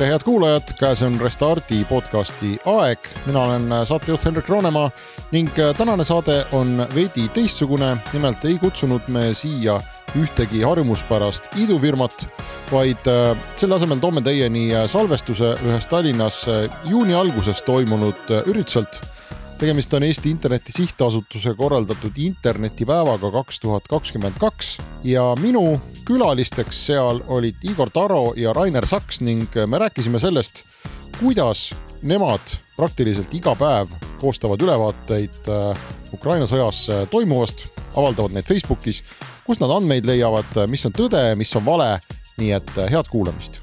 tere, head kuulajad, käes on Restardi podcasti aeg, mina olen saatejuht Hendrik Roonemaa ning tänane saade on veidi teistsugune, nimelt ei kutsunud me siia ühtegi harjumuspärast idufirmat, vaid äh, selle asemel toome teieni salvestuse ühest Tallinnas juuni alguses toimunud ürituselt tegemist on Eesti Interneti Sihtasutuse korraldatud internetipäevaga kaks tuhat kakskümmend kaks ja minu külalisteks seal olid Igor Taro ja Rainer Saks ning me rääkisime sellest, kuidas nemad praktiliselt iga päev koostavad ülevaateid äh, Ukraina sõjas äh, toimuvast, avaldavad neid Facebookis, kust nad andmeid leiavad, mis on tõde, mis on vale, nii et äh, head kuulamist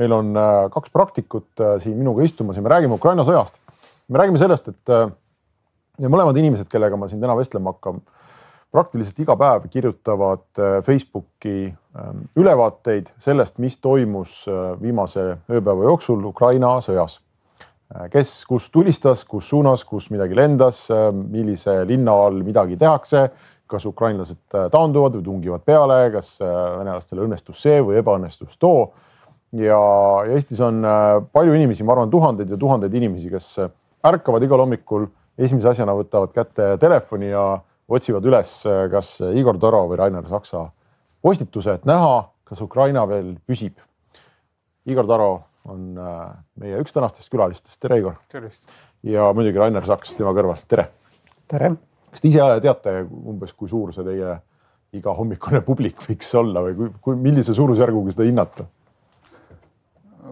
meil on äh, kaks praktikut äh, siin minuga istumas ja me räägime Ukraina sõjast. me räägime sellest, et äh, ja mõlemad inimesed, kellega ma siin täna vestlema hakkan, praktiliselt iga päev kirjutavad Facebooki ähm, ülevaateid sellest, mis toimus viimase ööpäeva jooksul Ukraina sõjas. kes, kus tulistas, kus suunas, kus midagi lendas, millise linna all midagi tehakse, kas ukrainlased taanduvad või tungivad peale, kas venelastele õnnestus see või ebaõnnestus too ja Eestis on äh, palju inimesi, ma arvan, tuhandeid ja tuhandeid inimesi, kes äh, ärkavad igal hommikul, esimese asjana võtavad kätte telefoni ja otsivad üles äh, kas Igor Taro või Rainer Saksa postituse, et näha, kas Ukraina veel püsib. Igor Taro on meie üks tänastest külalistest, tere Igor. ja muidugi Rainer Saks tema kõrval, tere. tere. kas te ise teate umbes, kui suur see teie igahommikune publik võiks olla või kui, kui, millise suurusjärguga seda hinnata?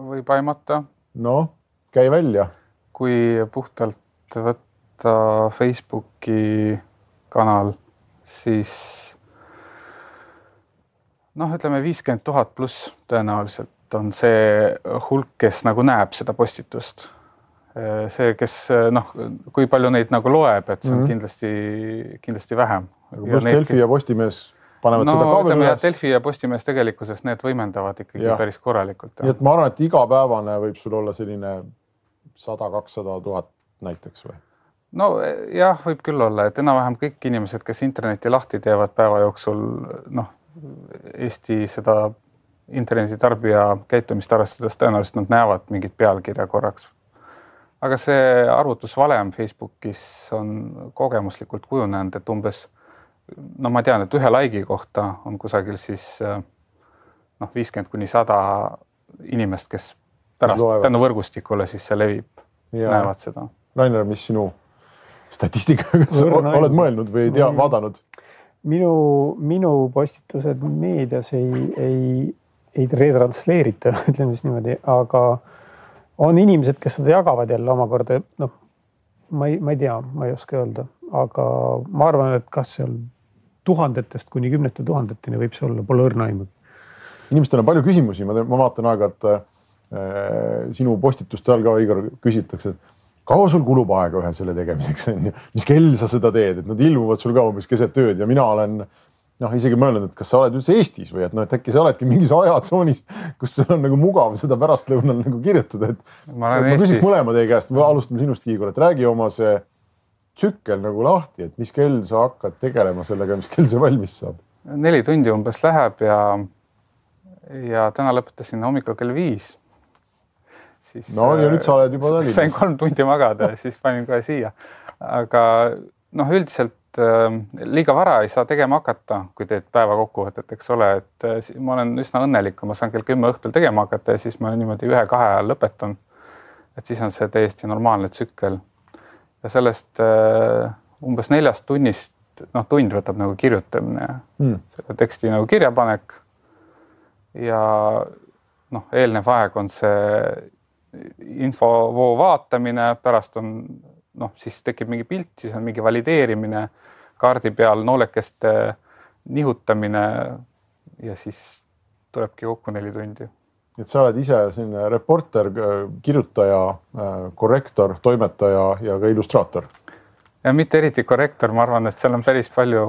Võib aimata. noh, käi välja. kui puhtalt võtta Facebooki kanal, siis noh, ütleme viiskümmend tuhat pluss tõenäoliselt on see hulk, kes nagu näeb seda postitust. see, kes noh, kui palju neid nagu loeb, et see on mm -hmm. kindlasti, kindlasti vähem. pluss Delfi ja Postimees panevad no, seda ka veel üles. Delfi ja Postimees tegelikkuses need võimendavad ikkagi ja. päris korralikult. nii et ma arvan, et igapäevane võib sul olla selline sada, kakssada tuhat näiteks või? no jah, võib küll olla, et enam-vähem kõik inimesed, kes interneti lahti teevad päeva jooksul, noh, Eesti seda internetitarbija käitumist arvestades tõenäoliselt nad näevad mingit pealkirja korraks. aga see arvutusvalem Facebookis on kogemuslikult kujunenud, et umbes no ma tean, et ühe like'i kohta on kusagil siis äh, noh, viiskümmend kuni sada inimest, kes pärast tänu võrgustikule siis see levib, näevad seda. Rainer, mis sinu statistikaga oled mõelnud või ei tea, vaadanud? minu, minu postitused meedias ei, ei, ei retransleerita, ütleme siis niimoodi, aga on inimesed, kes seda jagavad jälle omakorda, noh, ma ei, ma ei tea, ma ei oska öelda, aga ma arvan, et kas seal tuhandetest kuni kümnete tuhandeteni võib see olla, pole õrna aimu. inimestel on palju küsimusi, ma, ma vaatan aeg-ajalt äh, sinu postituste all ka, Igor, küsitakse, et kaua sul kulub aega ühe selle tegemiseks, on ju, mis kell sa seda teed, et nad ilmuvad sul ka umbes keset ööd ja mina olen noh, isegi mõelnud, et kas sa oled üldse Eestis või et noh, et äkki sa oledki mingis ajatsoonis, kus sul on nagu mugav seda pärastlõunal nagu kirjutada, et. ma, ma küsiks mõlema teie käest, ma alustan sinust, Igor, et räägi oma see tsükkel nagu lahti, et mis kell sa hakkad tegelema sellega, mis kell see valmis saab? neli tundi umbes läheb ja, ja täna lõpetasin hommikul kell viis. no ja nüüd sa oled juba Tallinnas. sain kolm tundi magada ja siis panin kohe siia. aga noh, üldiselt äh, liiga vara ei saa tegema hakata, kui teed päeva kokkuvõtet, eks ole, et äh, ma olen üsna õnnelik, kui ma saan kell kümme õhtul tegema hakata ja siis ma niimoodi ühe-kahe ajal lõpetan. et siis on see täiesti normaalne tsükkel ja sellest äh, umbes neljast tunnist, noh, tund võtab nagu kirjutamine mm., selle teksti nagu kirjapanek. ja noh, eelnev aeg on see infovoo vaatamine, pärast on noh, siis tekib mingi pilt, siis on mingi valideerimine kaardi peal, noolekeste nihutamine ja siis tulebki kokku neli tundi. Et sa oled ise selline reporter, kirjutaja, korrektor, toimetaja ja ka illustraator? ja mitte eriti korrektor, ma arvan, et seal on päris palju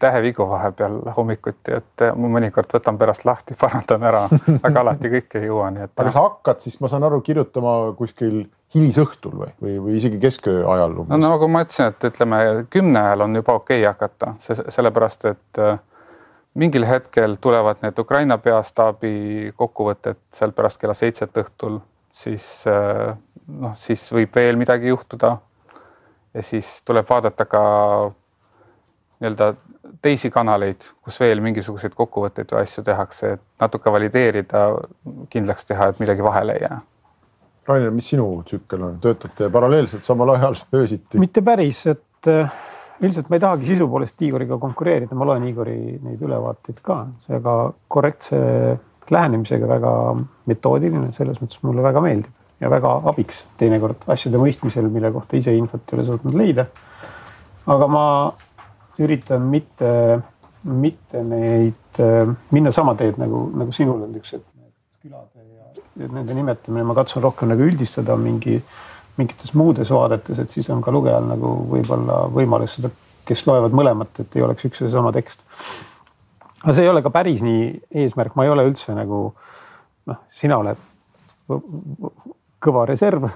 tähevigu vahepeal hommikuti, et ma mõnikord võtan pärast lahti, parandan ära, aga alati kõike ei jõua, nii et. aga sa hakkad siis, ma saan aru, kirjutama kuskil hilisõhtul või, või, või isegi kesköö ajal? no nagu ma ütlesin, et ütleme kümne ajal on juba okei okay hakata, sellepärast et äh, mingil hetkel tulevad need Ukraina peastaabi kokkuvõtted seal pärast kella seitset õhtul, siis äh, noh, siis võib veel midagi juhtuda. ja siis tuleb vaadata ka nii-öelda teisi kanaleid, kus veel mingisuguseid kokkuvõtteid või asju tehakse, et natuke valideerida, kindlaks teha, et midagi vahele ei jää. Rainer, mis sinu tsükkel on, töötate paralleelselt samal ajal öösiti? mitte päris, et ilmselt ma ei tahagi sisu poolest Igoriga konkureerida, ma loen Igori neid ülevaateid ka, seega korrektse lähenemisega väga metoodiline, selles mõttes mulle väga meeldib ja väga abiks teinekord asjade mõistmisel, mille kohta ise infot ei ole suutnud leida. aga ma üritan mitte, mitte neid minna sama teed nagu, nagu sinul on niisugused külade ja nende nimetamine, ma katsun rohkem nagu üldistada mingi, mingites muudes vaadetes, et siis on ka lugejal nagu võib-olla võimalus seda, kes loevad mõlemat, et ei oleks üks ja seesama tekst. aga see ei ole ka päris nii eesmärk, ma ei ole üldse nagu noh, sina oled kõva reserv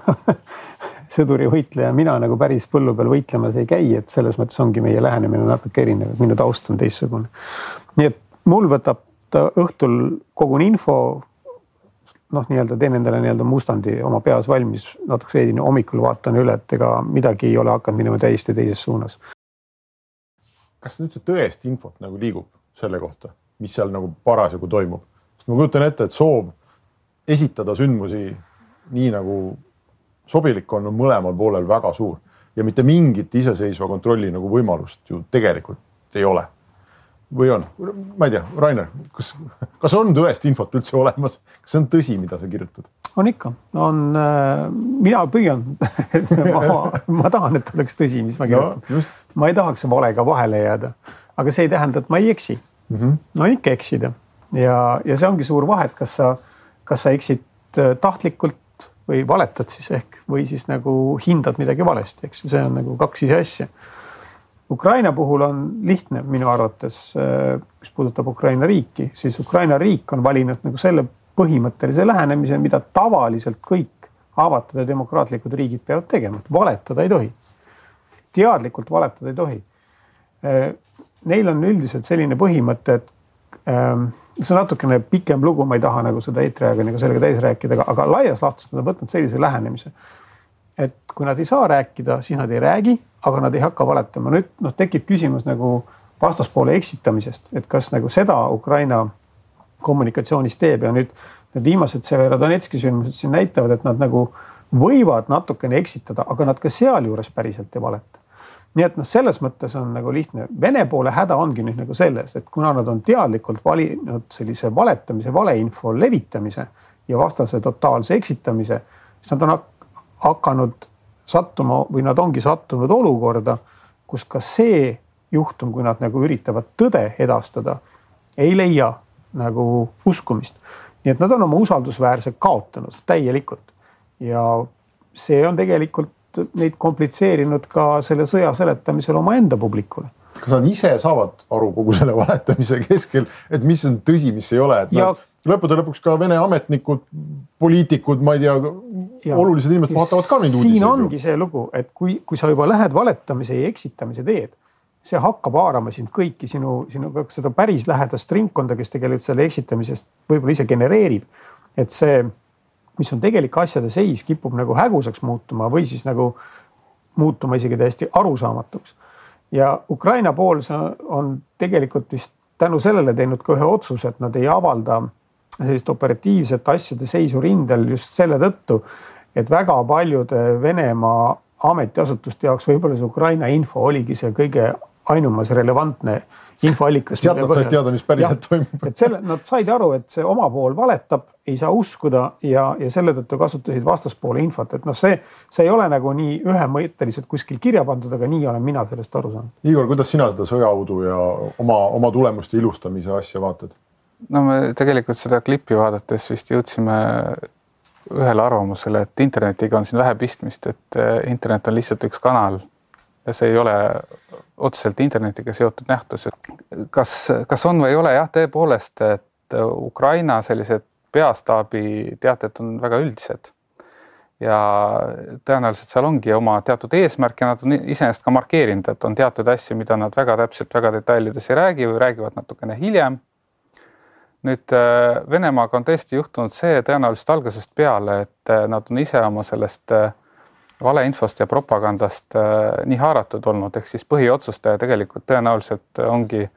sõdurivõitleja, mina nagu päris põllu peal võitlemas ei käi, et selles mõttes ongi meie lähenemine natuke erinev, minu taust on teistsugune. nii et mul võtab õhtul kogun info. Noh, nii-öelda teen endale nii-öelda mustandi oma peas valmis, natuke veidi hommikul vaatan üle, et ega midagi ei ole hakanud minema täiesti teises suunas. kas üldse tõesti infot nagu liigub selle kohta, mis seal nagu parasjagu toimub? sest ma kujutan ette, et soov esitada sündmusi nii nagu sobilik on, on mõlemal poolel väga suur ja mitte mingit iseseisva kontrolli nagu võimalust ju tegelikult ei ole. Või on, ma ei tea, Rainer, kas, kas on tõesti infot üldse olemas, kas see on tõsi, mida sa kirjutad? on ikka, on äh,, mina püüan ma, ma tahan, et oleks tõsi, mis ma kirjutan no,. ma ei tahaks valega vahele jääda, aga see ei tähenda, et ma ei eksi mm. -hmm. no ikka eksida ja, ja see ongi suur vahe, et kas sa, kas sa eksid äh, tahtlikult või valetad siis ehk või siis nagu hindad midagi valesti, eks ju, see on nagu kaks ise asja. Ukraina puhul on lihtne minu arvates, äh, mis puudutab Ukraina riiki, siis Ukraina riik on valinud nagu selle põhimõttelise lähenemise, mida tavaliselt kõik avatud ja demokraatlikud riigid peavad tegema, et valetada ei tohi. teadlikult valetada ei tohi. Äh, neil on üldiselt selline põhimõte, et ähm, see on natukene pikem lugu, ma ei taha nagu seda eetriaega nagu sellega täis rääkida, aga, aga laias laastus nad on võtnud sellise lähenemise. et kui nad ei saa rääkida, siis nad ei räägi, aga nad ei hakka valetama. nüüd noh, tekib küsimus nagu vastaspoole eksitamisest, et kas nagu seda Ukraina kommunikatsioonis teeb ja nüüd need viimased Severodonetski sündmused siin näitavad, et nad nagu võivad natukene eksitada, aga nad ka sealjuures päriselt ei valeta nii et noh, selles mõttes on nagu lihtne. Vene poole häda ongi nüüd nagu selles, et kuna nad on teadlikult valinud sellise valetamise, valeinfo levitamise ja vastase totaalse eksitamise, siis nad on hakanud sattuma või nad ongi sattunud olukorda, kus ka see juhtum, kui nad nagu üritavad tõde edastada, ei leia nagu uskumist. nii et nad on oma usaldusväärse kaotanud täielikult ja see on tegelikult neid komplitseerinud ka selle sõja seletamisel omaenda publikule kas nad ise saavad aru kogu selle valetamise keskel, et mis on tõsi, mis ei ole, et ja... lõppude lõpuks ka Vene ametnikud, poliitikud, ma ei tea, olulised inimesed vaatavad ka neid uudiseid. siin ongi ju. see lugu, et kui, kui sa juba lähed valetamise ja eksitamise teed, see hakkab haarama sind kõiki sinu, sinu seda päris lähedast ringkonda, kes tegelikult selle eksitamisest võib-olla ise genereerib. et see mis on tegelik asjade seis, kipub nagu hägusaks muutuma või siis nagu muutuma isegi täiesti arusaamatuks. ja Ukraina pool on tegelikult vist tänu sellele teinud ka ühe otsuse, et nad ei avalda sellist operatiivset asjade seisu rindel just selle tõttu, et väga paljude Venemaa ametiasutuste jaoks võib-olla see Ukraina info oligi see kõige ainumas relevantne infoallikas. sealt nad said teada, mis päriselt toimub. et selle, nad said aru, et see oma pool valetab, ei saa uskuda ja, ja selle tõttu kasutasid vastaspoole infot, et noh, see, see ei ole nagu nii ühemõtteliselt kuskil kirja pandud, aga nii olen mina sellest aru saanud. Igor, kuidas sina seda sõjaudu ja oma, oma tulemuste ilustamise asja vaatad? No me tegelikult seda klippi vaadates vist jõudsime ühele arvamusele, et internetiga on siin vähe pistmist, et eh, internet on lihtsalt üks kanal ja see ei ole otseselt internetiga seotud nähtus, et kas, kas on või ei ole jah, tõepoolest, et Ukraina sellised peastaabi teated on väga üldised. ja tõenäoliselt seal ongi oma teatud eesmärk ja nad on iseenesest ka markeerinud, et on teatud asju, mida nad väga täpselt, väga detailides ei räägi või räägivad natukene hiljem. Nüüd Venemaaga on tõesti juhtunud see tõenäoliselt algusest peale, et nad on ise oma sellest äh, valeinfost ja propagandast äh, nii haaratud olnud, ehk siis põhiotsustaja tegelikult tõenäoliselt ongi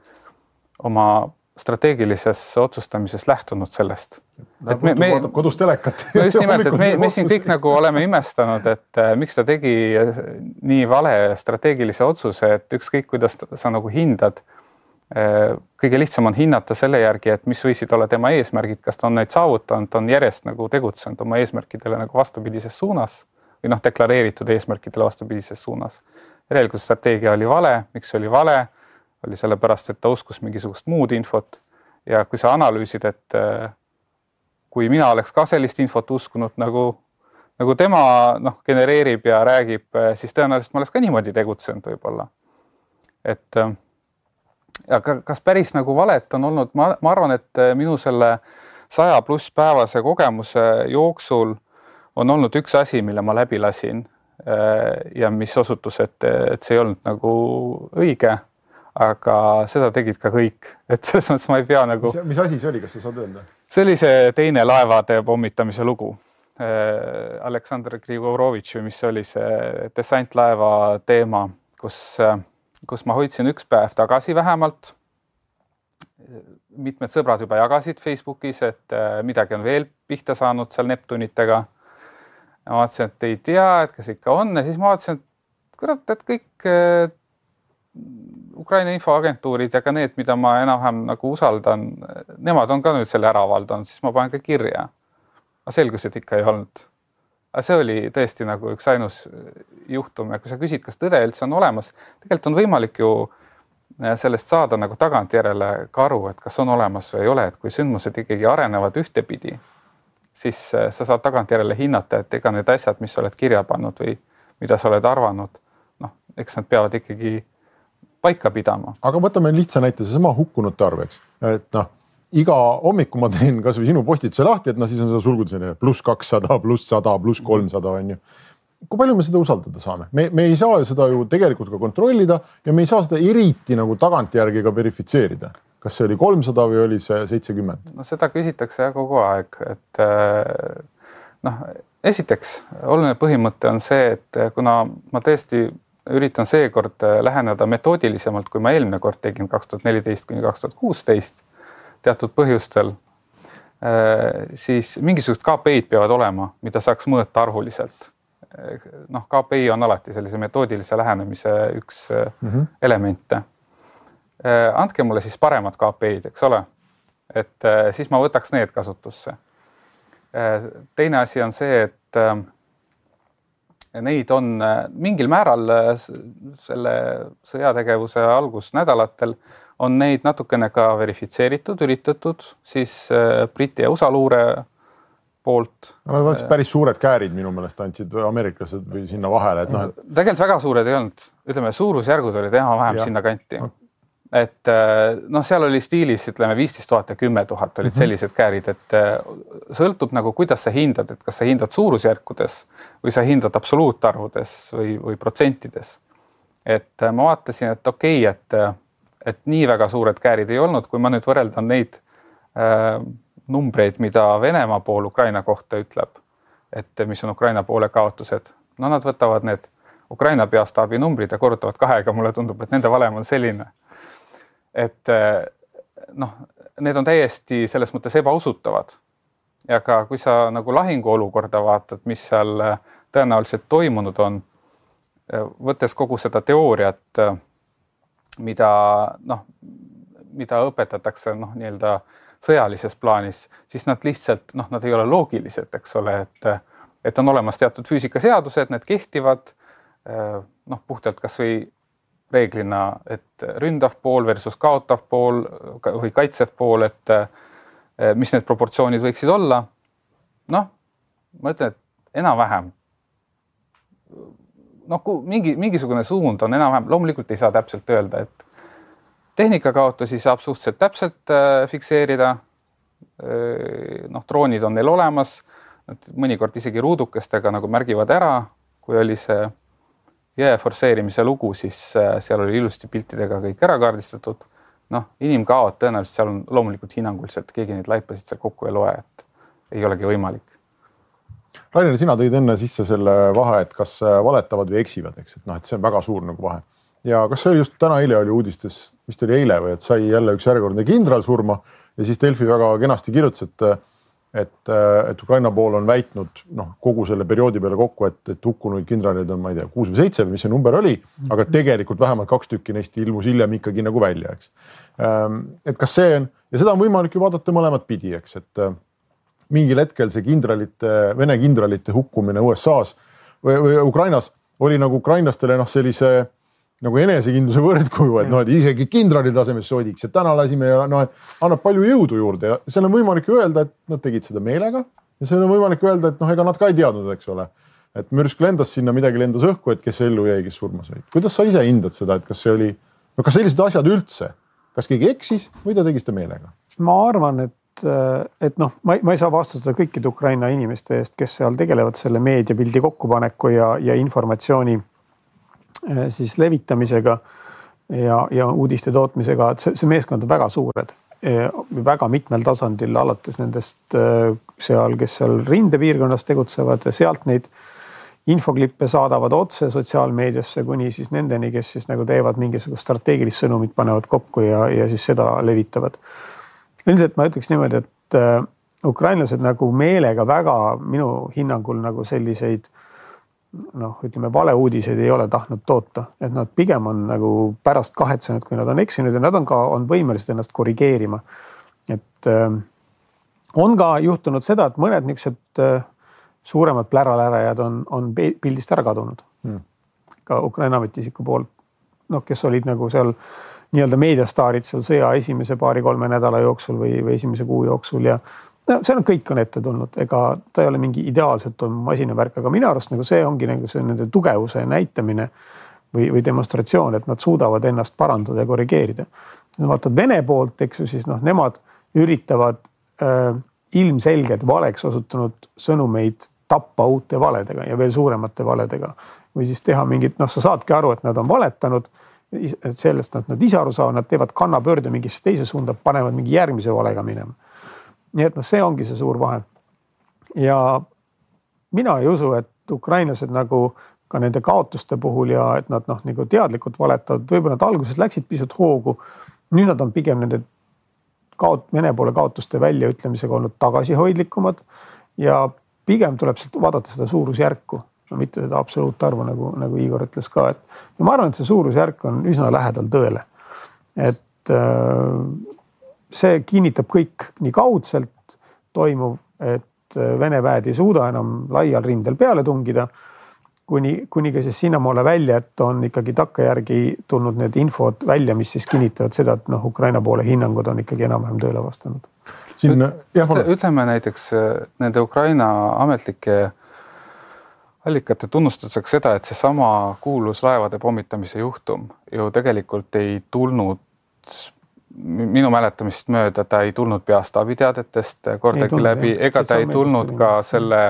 oma strateegilises otsustamises lähtunud sellest. et me, me kodus telekat. no just nimelt, et me, me siin kõik nagu oleme imestanud, et äh, miks ta tegi nii vale strateegilise otsuse, et ükskõik, kuidas sa nagu hindad äh,. Kõige lihtsam on hinnata selle järgi, et mis võisid olla tema eesmärgid, kas ta on neid saavutanud, on järjest nagu tegutsenud oma eesmärkidele nagu vastupidises suunas või noh, deklareeritud eesmärkidele vastupidises suunas. järelikult strateegia oli vale, miks oli vale, oli sellepärast, et ta uskus mingisugust muud infot ja kui sa analüüsid, et äh, kui mina oleks ka sellist infot uskunud nagu, nagu tema noh, genereerib ja räägib, äh, siis tõenäoliselt ma oleks ka niimoodi tegutsenud võib-olla. et äh, aga kas päris nagu valet on olnud, ma, ma arvan, et minu selle saja pluss päevase kogemuse jooksul on olnud üks asi, mille ma läbi lasin äh, ja mis osutus, et, et see ei olnud nagu õige. aga seda tegid ka kõik, et selles mõttes ma ei pea nagu. mis asi see oli, kas sa saad öelda? see oli see teine laevade pommitamise lugu. Äh, Aleksandr Grigorovitš või mis oli see dessantlaeva teema, kus, kus ma hoidsin üks päev tagasi vähemalt mitmed sõbrad juba jagasid Facebookis, et äh, midagi on veel pihta saanud seal Neptunitega ma vaatasin, et ei tea, et kas ikka on ja siis ma vaatasin, et kurat, et kõik äh, Ukraina infoagentuurid ja ka need, mida ma enam-vähem nagu usaldan, nemad on ka nüüd selle ära avaldanud, siis ma panen ka kirja. aga selgus, et ikka ei olnud. Aga see oli tõesti nagu üks ainus juhtum ja kui sa küsid, kas tõde üldse on olemas, tegelikult on võimalik ju äh, sellest saada nagu tagantjärele ka aru, et kas on olemas või ei ole, et kui sündmused ikkagi arenevad ühtepidi siis äh, sa saad tagantjärele hinnata, et ega need asjad, mis sa oled kirja pannud või mida sa oled arvanud, noh, eks nad peavad ikkagi paika pidama. aga võtame lihtsa näite, seesama hukkunute arv, eks, et noh, iga hommiku ma teen kasvõi sinu postituse lahti, et noh, siis on seda sulgudes selline pluss kakssada, pluss sada, pluss kolmsada on ju. kui palju me seda usaldada saame, me, me ei saa seda ju tegelikult ka kontrollida ja me ei saa seda eriti nagu tagantjärgi ka verifitseerida kas see oli kolmsada või oli see seitsekümmend? no seda küsitakse kogu aeg, et äh, noh, esiteks oluline põhimõte on see, et kuna ma tõesti üritan seekord läheneda metoodilisemalt, kui ma eelmine kord tegin kaks tuhat neliteist kuni kaks tuhat kuusteist teatud põhjustel, äh, siis mingisugused KPI-d peavad olema, mida saaks mõõta arvuliselt. noh, KPI on alati sellise metoodilise lähenemise üks mm -hmm. elemente andke mulle siis paremad KPI-d, eks ole. et siis ma võtaks need kasutusse. Teine asi on see, et neid on mingil määral selle sõjategevuse algusnädalatel on neid natukene ka verifitseeritud, üritatud siis Briti ja USA luure poolt. no nad päris suured käärid minu meelest andsid ameeriklased või sinna vahele, et noh et.... tegelikult väga suured ei olnud, ütleme suurusjärgud olid enam-vähem sinnakanti et äh, noh, seal oli stiilis ütleme viisteist tuhat ja kümme tuhat olid mm -hmm. sellised käärid, et äh, sõltub nagu, kuidas sa hindad, et kas sa hindad suurusjärkudes või sa hindad absoluutarvudes või, või protsentides. et äh, ma vaatasin, et okei okay,, et, et nii väga suured käärid ei olnud, kui ma nüüd võrreldan neid äh, numbreid, mida Venemaa pool Ukraina kohta ütleb, et mis on Ukraina poole kaotused, no nad võtavad need Ukraina peastaabi numbrid ja korrutavad kahega, mulle tundub, et nende valem on selline et eh, noh, need on täiesti selles mõttes ebausutavad. ja ka kui sa nagu lahinguolukorda vaatad, mis seal eh, tõenäoliselt toimunud on, eh, võttes kogu seda teooriat mida noh, mida õpetatakse noh, nii-öelda sõjalises plaanis, siis nad lihtsalt noh, nad ei ole loogilised, eks ole, et et on olemas teatud füüsikaseadused, need kehtivad noh, puhtalt kasvõi reeglina, et ründav pool versus kaotav pool või kaitsev pool, et mis need proportsioonid võiksid olla. noh, ma ütlen, et enam-vähem noh, mingi mingisugune suund on enam-vähem, loomulikult ei saa täpselt öelda, et tehnikakaotusi saab suhteliselt täpselt äh, fikseerida. Äh, noh, droonid on neil olemas, nad mõnikord isegi ruudukestega nagu märgivad ära, kui oli see jää forsseerimise lugu, siis äh, seal oli ilusti piltidega kõik ära kaardistatud. noh, inimkaod tõenäoliselt seal on loomulikult hinnanguliselt, keegi neid laipasid seal kokku ei loe, et ei olegi võimalik. Rainer, sina tõid enne sisse selle vahe, et kas valetavad või eksivad, eks, et noh, et see on väga suur nagu vahe ja kas see just täna-eile oli uudistes, vist oli eile või et sai jälle üks järjekordne kindral surma ja siis Delfi väga kenasti kirjutas, et et, et Ukraina pool on väitnud noh, kogu selle perioodi peale kokku, et, et hukkunuid kindraleid on, ma ei tea, kuus või seitse või mis see number oli, aga tegelikult vähemalt kaks tükki neist ilmus hiljem ikkagi nagu välja, eks. Ehm, et kas see on ja seda on võimalik ju vaadata mõlemat pidi, eks, et mingil hetkel see kindralite, Vene kindralite hukkumine USA-s või, või Ukrainas oli nagu ukrainlastele noh, sellise nagu enesekindluse võrdkuju, et noh, et isegi kindrali tasemes sodiks, et täna lasime ja noh, et annab palju jõudu juurde ja seal on võimalik öelda, et nad tegid seda meelega ja seal on võimalik öelda, et noh, ega nad ka ei teadnud, eks ole. et mürsk lendas sinna, midagi lendas õhku, et kes ellu jäi, kes surma sai. kuidas sa ise hindad seda, et kas see oli, no kas sellised asjad üldse, kas keegi eksis või ta tegi seda meelega? ma arvan, et, et noh, ma, ma ei saa vastutada kõikide Ukraina inimeste eest, kes seal tegelevad selle meediapildi kokkupaneku ja, ja informatsiooni Äh, siis levitamisega ja, ja uudiste tootmisega, et see, see meeskond on väga suured, väga mitmel tasandil, alates nendest äh, seal, kes seal rindepiirkonnas tegutsevad, sealt neid infoklippe saadavad otse sotsiaalmeediasse kuni siis nendeni, kes siis nagu teevad mingisugust strateegilist sõnumit, panevad kokku ja, ja siis seda levitavad. Üldiselt ma ütleks niimoodi, et äh, ukrainlased nagu meelega väga minu hinnangul nagu selliseid äh, noh, ütleme valeuudiseid ei ole tahtnud toota, et nad pigem on nagu pärast kahetsenud, kui nad on eksinud ja nad on ka, on võimelised ennast korrigeerima. et äh, on ka juhtunud seda, et mõned niisugused äh, suuremad pläralärajad on, on pildist ära kadunud. Hmm.. ka Ukraina ametiisiku poolt, noh, kes olid nagu seal nii-öelda meediastaarid seal sõja esimese paari-kolme nädala jooksul või, või esimese kuu jooksul ja no see on, kõik on ette tulnud, ega ta ei ole mingi ideaalselt toimuv masinavärk, aga minu arust nagu see ongi nagu see nende tugevuse näitamine või, või demonstratsioon, et nad suudavad ennast parandada ja korrigeerida. vaatad Vene poolt, eks ju, siis noh, nemad üritavad äh, ilmselgelt valeks osutunud sõnumeid tappa uute valedega ja veel suuremate valedega või siis teha mingit, noh, sa saadki aru, et nad on valetanud. Et sellest nad, nad ise aru saavad, nad teevad kannapöörde mingisse teise suunda, panevad mingi järgmise valega minema nii et noh, see ongi see suur vahe. ja mina ei usu, et ukrainlased nagu ka nende kaotuste puhul ja et nad noh, nagu teadlikult valetavad, võib-olla nad alguses läksid pisut hoogu. nüüd nad on pigem nende kaot-, Vene poole kaotuste väljaütlemisega olnud tagasihoidlikumad ja pigem tuleb sealt vaadata seda suurusjärku, no mitte seda absoluutarvu, nagu, nagu Igor ütles ka, et ja ma arvan, et see suurusjärk on üsna lähedal tõele. et äh, see kinnitab kõik nii kaudselt toimuv, et äh, Vene väed ei suuda enam laial rindel peale tungida. kuni, kuni ka siis sinnamaale välja, et on ikkagi takkajärgi tulnud need infod välja, mis siis kinnitavad seda, et noh, Ukraina poole hinnangud on ikkagi enam-vähem tõele vastanud. siin jah, ütleme näiteks äh, nende Ukraina ametlike allikate tunnustuseks seda, et seesama kuulus laevade pommitamise juhtum ju tegelikult ei tulnud minu mäletamist mööda ta ei tulnud peastaabi teadetest kordagi läbi, ega ta ei tulnud ka selle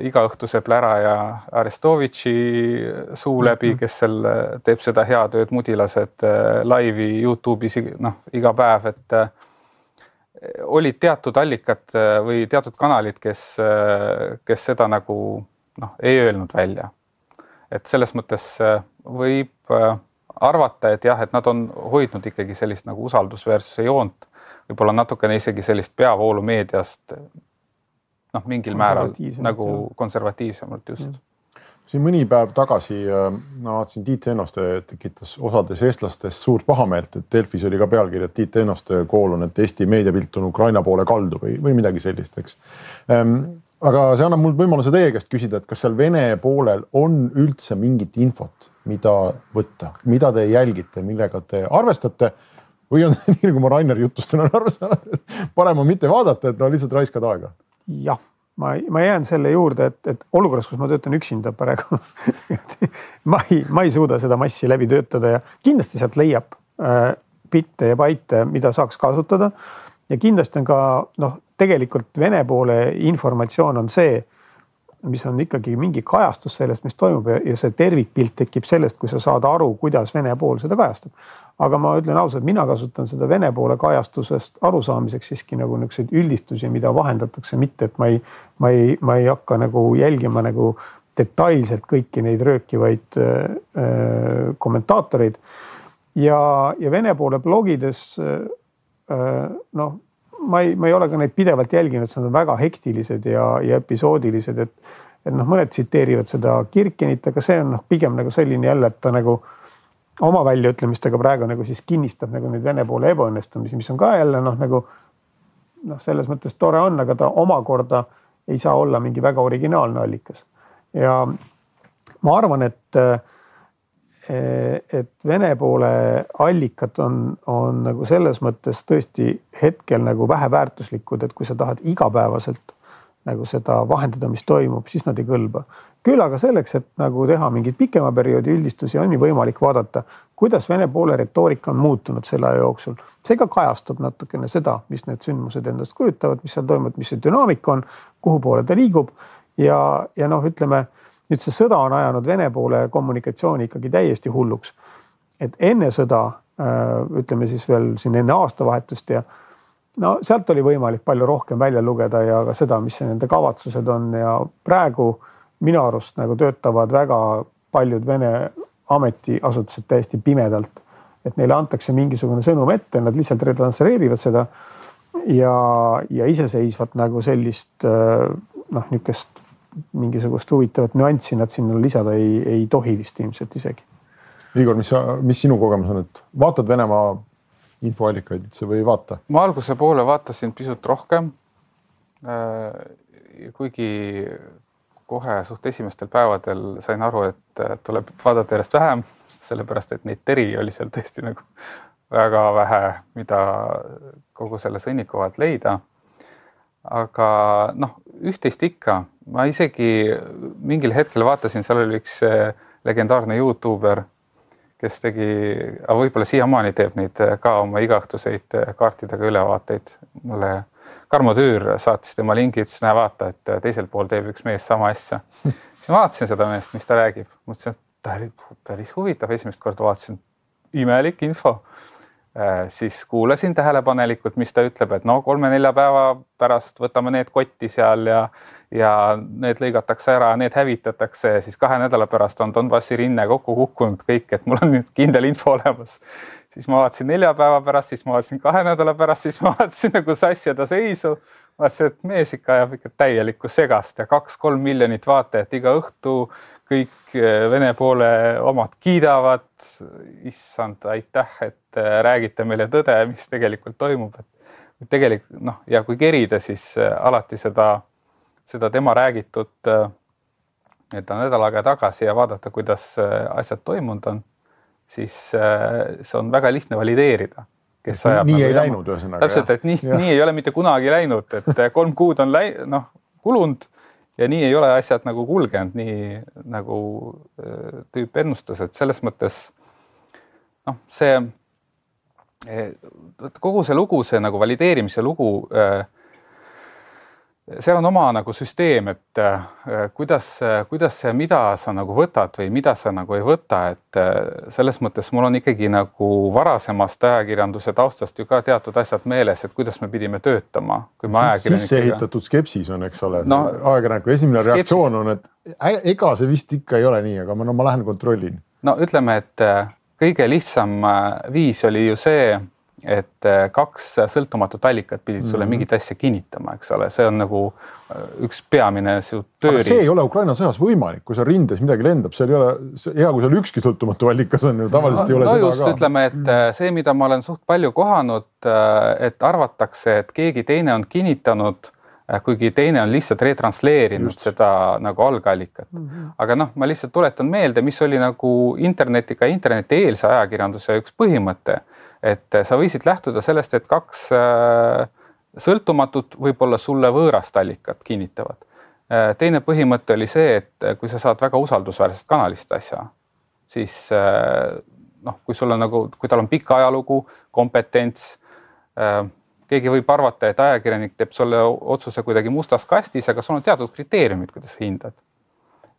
igaõhtuse plära ja Arestovitši suu mhm. läbi, kes seal teeb seda heatööd, mudilased äh, laivi Youtube'is noh, iga päev, et äh, olid teatud allikad äh, või teatud kanalid, kes, kes seda nagu noh, ei öelnud välja. et selles mõttes võib arvata, et jah, et nad on hoidnud ikkagi sellist nagu usaldusväärsuse joont, võib-olla natukene isegi sellist peavoolu meediast noh, mingil määral nagu konservatiivsemalt just. siin mõni päev tagasi ma vaatasin Tiit Ennoste tekitas osades eestlastest suurt pahameelt, et Delfis oli ka pealkiri, et Tiit Ennoste kool on, et Eesti meediapilt on Ukraina poole kaldu või, või midagi sellist, eks ehm, aga see annab mul võimaluse teie käest küsida, et kas seal Vene poolel on üldse mingit infot, mida võtta, mida te jälgite, millega te arvestate või on see nii nagu ma Rainer jutust olen aru saanud, et parem on mitte vaadata, et no lihtsalt raiskad aega? jah ma, ma jään selle juurde, et, et olukorras, kus ma töötan üksinda praegu ma ei, ma ei suuda seda massi läbi töötada ja kindlasti sealt leiab äh, bitte ja baite, mida saaks kasutada. ja kindlasti on ka noh, tegelikult Vene poole informatsioon on see, mis on ikkagi mingi kajastus sellest, mis toimub ja, ja see tervikpilt tekib sellest, kui sa saad aru, kuidas Vene pool seda kajastab aga ma ütlen ausalt, mina kasutan seda Vene poole kajastusest arusaamiseks siiski nagu niisuguseid üldistusi, mida vahendatakse, mitte et ma ei, ma ei, ma ei hakka nagu jälgima nagu detailselt kõiki neid röökivaid äh, kommentaatoreid. ja, ja Vene poole blogides äh, noh, ma ei, ma ei ole ka neid pidevalt jälginud, sest nad on väga hektilised ja, ja episoodilised, et, et noh, mõned tsiteerivad seda Kirkenit, aga see on noh, pigem nagu selline jälle, et ta nagu oma väljaütlemistega praegu nagu siis kinnistab nagu neid Vene poole ebaõnnestumisi, mis on ka jälle noh, nagu noh, selles mõttes tore on, aga ta omakorda ei saa olla mingi väga originaalne allikas. ja ma arvan, et, et Vene poole allikad on, on nagu selles mõttes tõesti hetkel nagu väheväärtuslikud, et kui sa tahad igapäevaselt nagu seda vahendada, mis toimub, siis nad ei kõlba küll aga selleks, et nagu teha mingeid pikema perioodi üldistusi, on ju võimalik vaadata, kuidas Vene poole retoorika on muutunud selle aja jooksul. see ka kajastab natukene seda, mis need sündmused endast kujutavad, mis seal toimub, mis see dünaamika on, kuhu poole ta liigub ja, ja noh, ütleme nüüd see sõda on ajanud Vene poole kommunikatsiooni ikkagi täiesti hulluks. et enne sõda, äh, ütleme siis veel siin enne aastavahetust ja no sealt oli võimalik palju rohkem välja lugeda ja ka seda, mis nende kavatsused on ja praegu minu arust nagu töötavad väga paljud Vene ametiasutused täiesti pimedalt. et neile antakse mingisugune sõnum ette, nad lihtsalt retransleerivad seda ja, ja iseseisvat nagu sellist noh, niisugust mingisugust huvitavat nüanssi nad sinna lisada ei, ei tohi vist ilmselt isegi. Igor, mis sa, mis sinu kogemus on, et vaatad Venemaa infoallikaid üldse või ei vaata? ma alguse poole vaatasin pisut rohkem. kuigi kohe suht esimestel päevadel sain aru, et tuleb vaadata järjest vähem, sellepärast et neid teri oli seal tõesti nagu väga vähe, mida kogu selle sõnniku vahelt leida. Aga noh, üht-teist ikka, ma isegi mingil hetkel vaatasin, seal oli üks legendaarne Youtuber, kes tegi, aga võib-olla siiamaani teeb neid ka oma igaõhtuseid kaartidega ülevaateid. Mulle Tarmo Tüür saatis tema lingi, ütles, näe, vaata, et teisel pool teeb üks mees sama asja. siis ma vaatasin seda meest, mis ta räägib, mõtlesin, et ta oli päris huvitav, esimest korda vaatasin, imelik info. Siis kuulasin tähelepanelikult, mis ta ütleb, et no kolme-nelja päeva pärast võtame need kotti seal ja, ja need lõigatakse ära, need hävitatakse ja siis kahe nädala pärast on Donbassi rinne kokku kukkunud kõik, et mul on nüüd kindel info olemas siis ma vaatasin nelja päeva pärast, siis ma vaatasin kahe nädala pärast, siis ma vaatasin nagu sassida seisu. vaatasin, et mees ikka ajab ikka täielikku segast ja kaks-kolm miljonit vaatajat iga õhtu. Kõik eh, Vene poole omad kiidavad. issand, aitäh, et eh, räägite meile tõde, mis tegelikult toimub, et tegelikult noh, ja kui kerida, siis eh, alati seda, seda tema räägitut nii-öelda nädal aega tagasi ja vaadata, kuidas asjad toimunud on siis see on väga lihtne valideerida. kes ajab. nii nagu ei läinud ühesõnaga. täpselt, et nii, nii ei ole mitte kunagi läinud, et kolm kuud on läi-, noh kulunud ja nii ei ole asjad nagu kulgenud, nii nagu äh, tüüp ennustas, et selles mõttes noh, see kogu see lugu, see nagu valideerimise lugu äh, seal on oma nagu süsteem, et äh, kuidas, kuidas ja mida sa nagu võtad või mida sa nagu ei võta, et äh, selles mõttes mul on ikkagi nagu varasemast ajakirjanduse taustast ju ka teatud asjad meeles, et kuidas me pidime töötama. sisse ehitatud skepsis on, eks ole no,, ajakirjaniku esimene skepsis... reaktsioon on, et ega see vist ikka ei ole nii, aga ma, no ma lähen kontrollin. no ütleme, et äh, kõige lihtsam viis oli ju see, et äh, kaks sõltumatut allikat pidid sulle mm -hmm. mingit asja kinnitama, eks ole, see on nagu äh, üks peamine su tööriist. see ei ole Ukraina sõjas võimalik, kui seal rindes midagi lendab, seal ei ole, hea, kui seal ükski sõltumatu allikas on ju, tavaliselt no, ei ole no seda just, ka. ütleme, et äh, see, mida ma olen suht palju kohanud, et arvatakse, et keegi teine on kinnitanud kuigi teine on lihtsalt retransleerinud Just. seda nagu algallikat mm. -hmm. aga noh, ma lihtsalt tuletan meelde, mis oli nagu internetiga, internetieelse ajakirjanduse üks põhimõte et sa võisid lähtuda sellest, et kaks äh, sõltumatut, võib-olla sulle võõrast allikat kinnitavad. Äh, teine põhimõte oli see, et kui sa saad väga usaldusväärsest kanalist asja, siis äh, noh, kui sul on nagu, kui tal on pikk ajalugu, kompetents, keegi võib arvata, et ajakirjanik teeb sulle otsuse kuidagi mustas kastis, aga sul on teatud kriteeriumid, kuidas hindad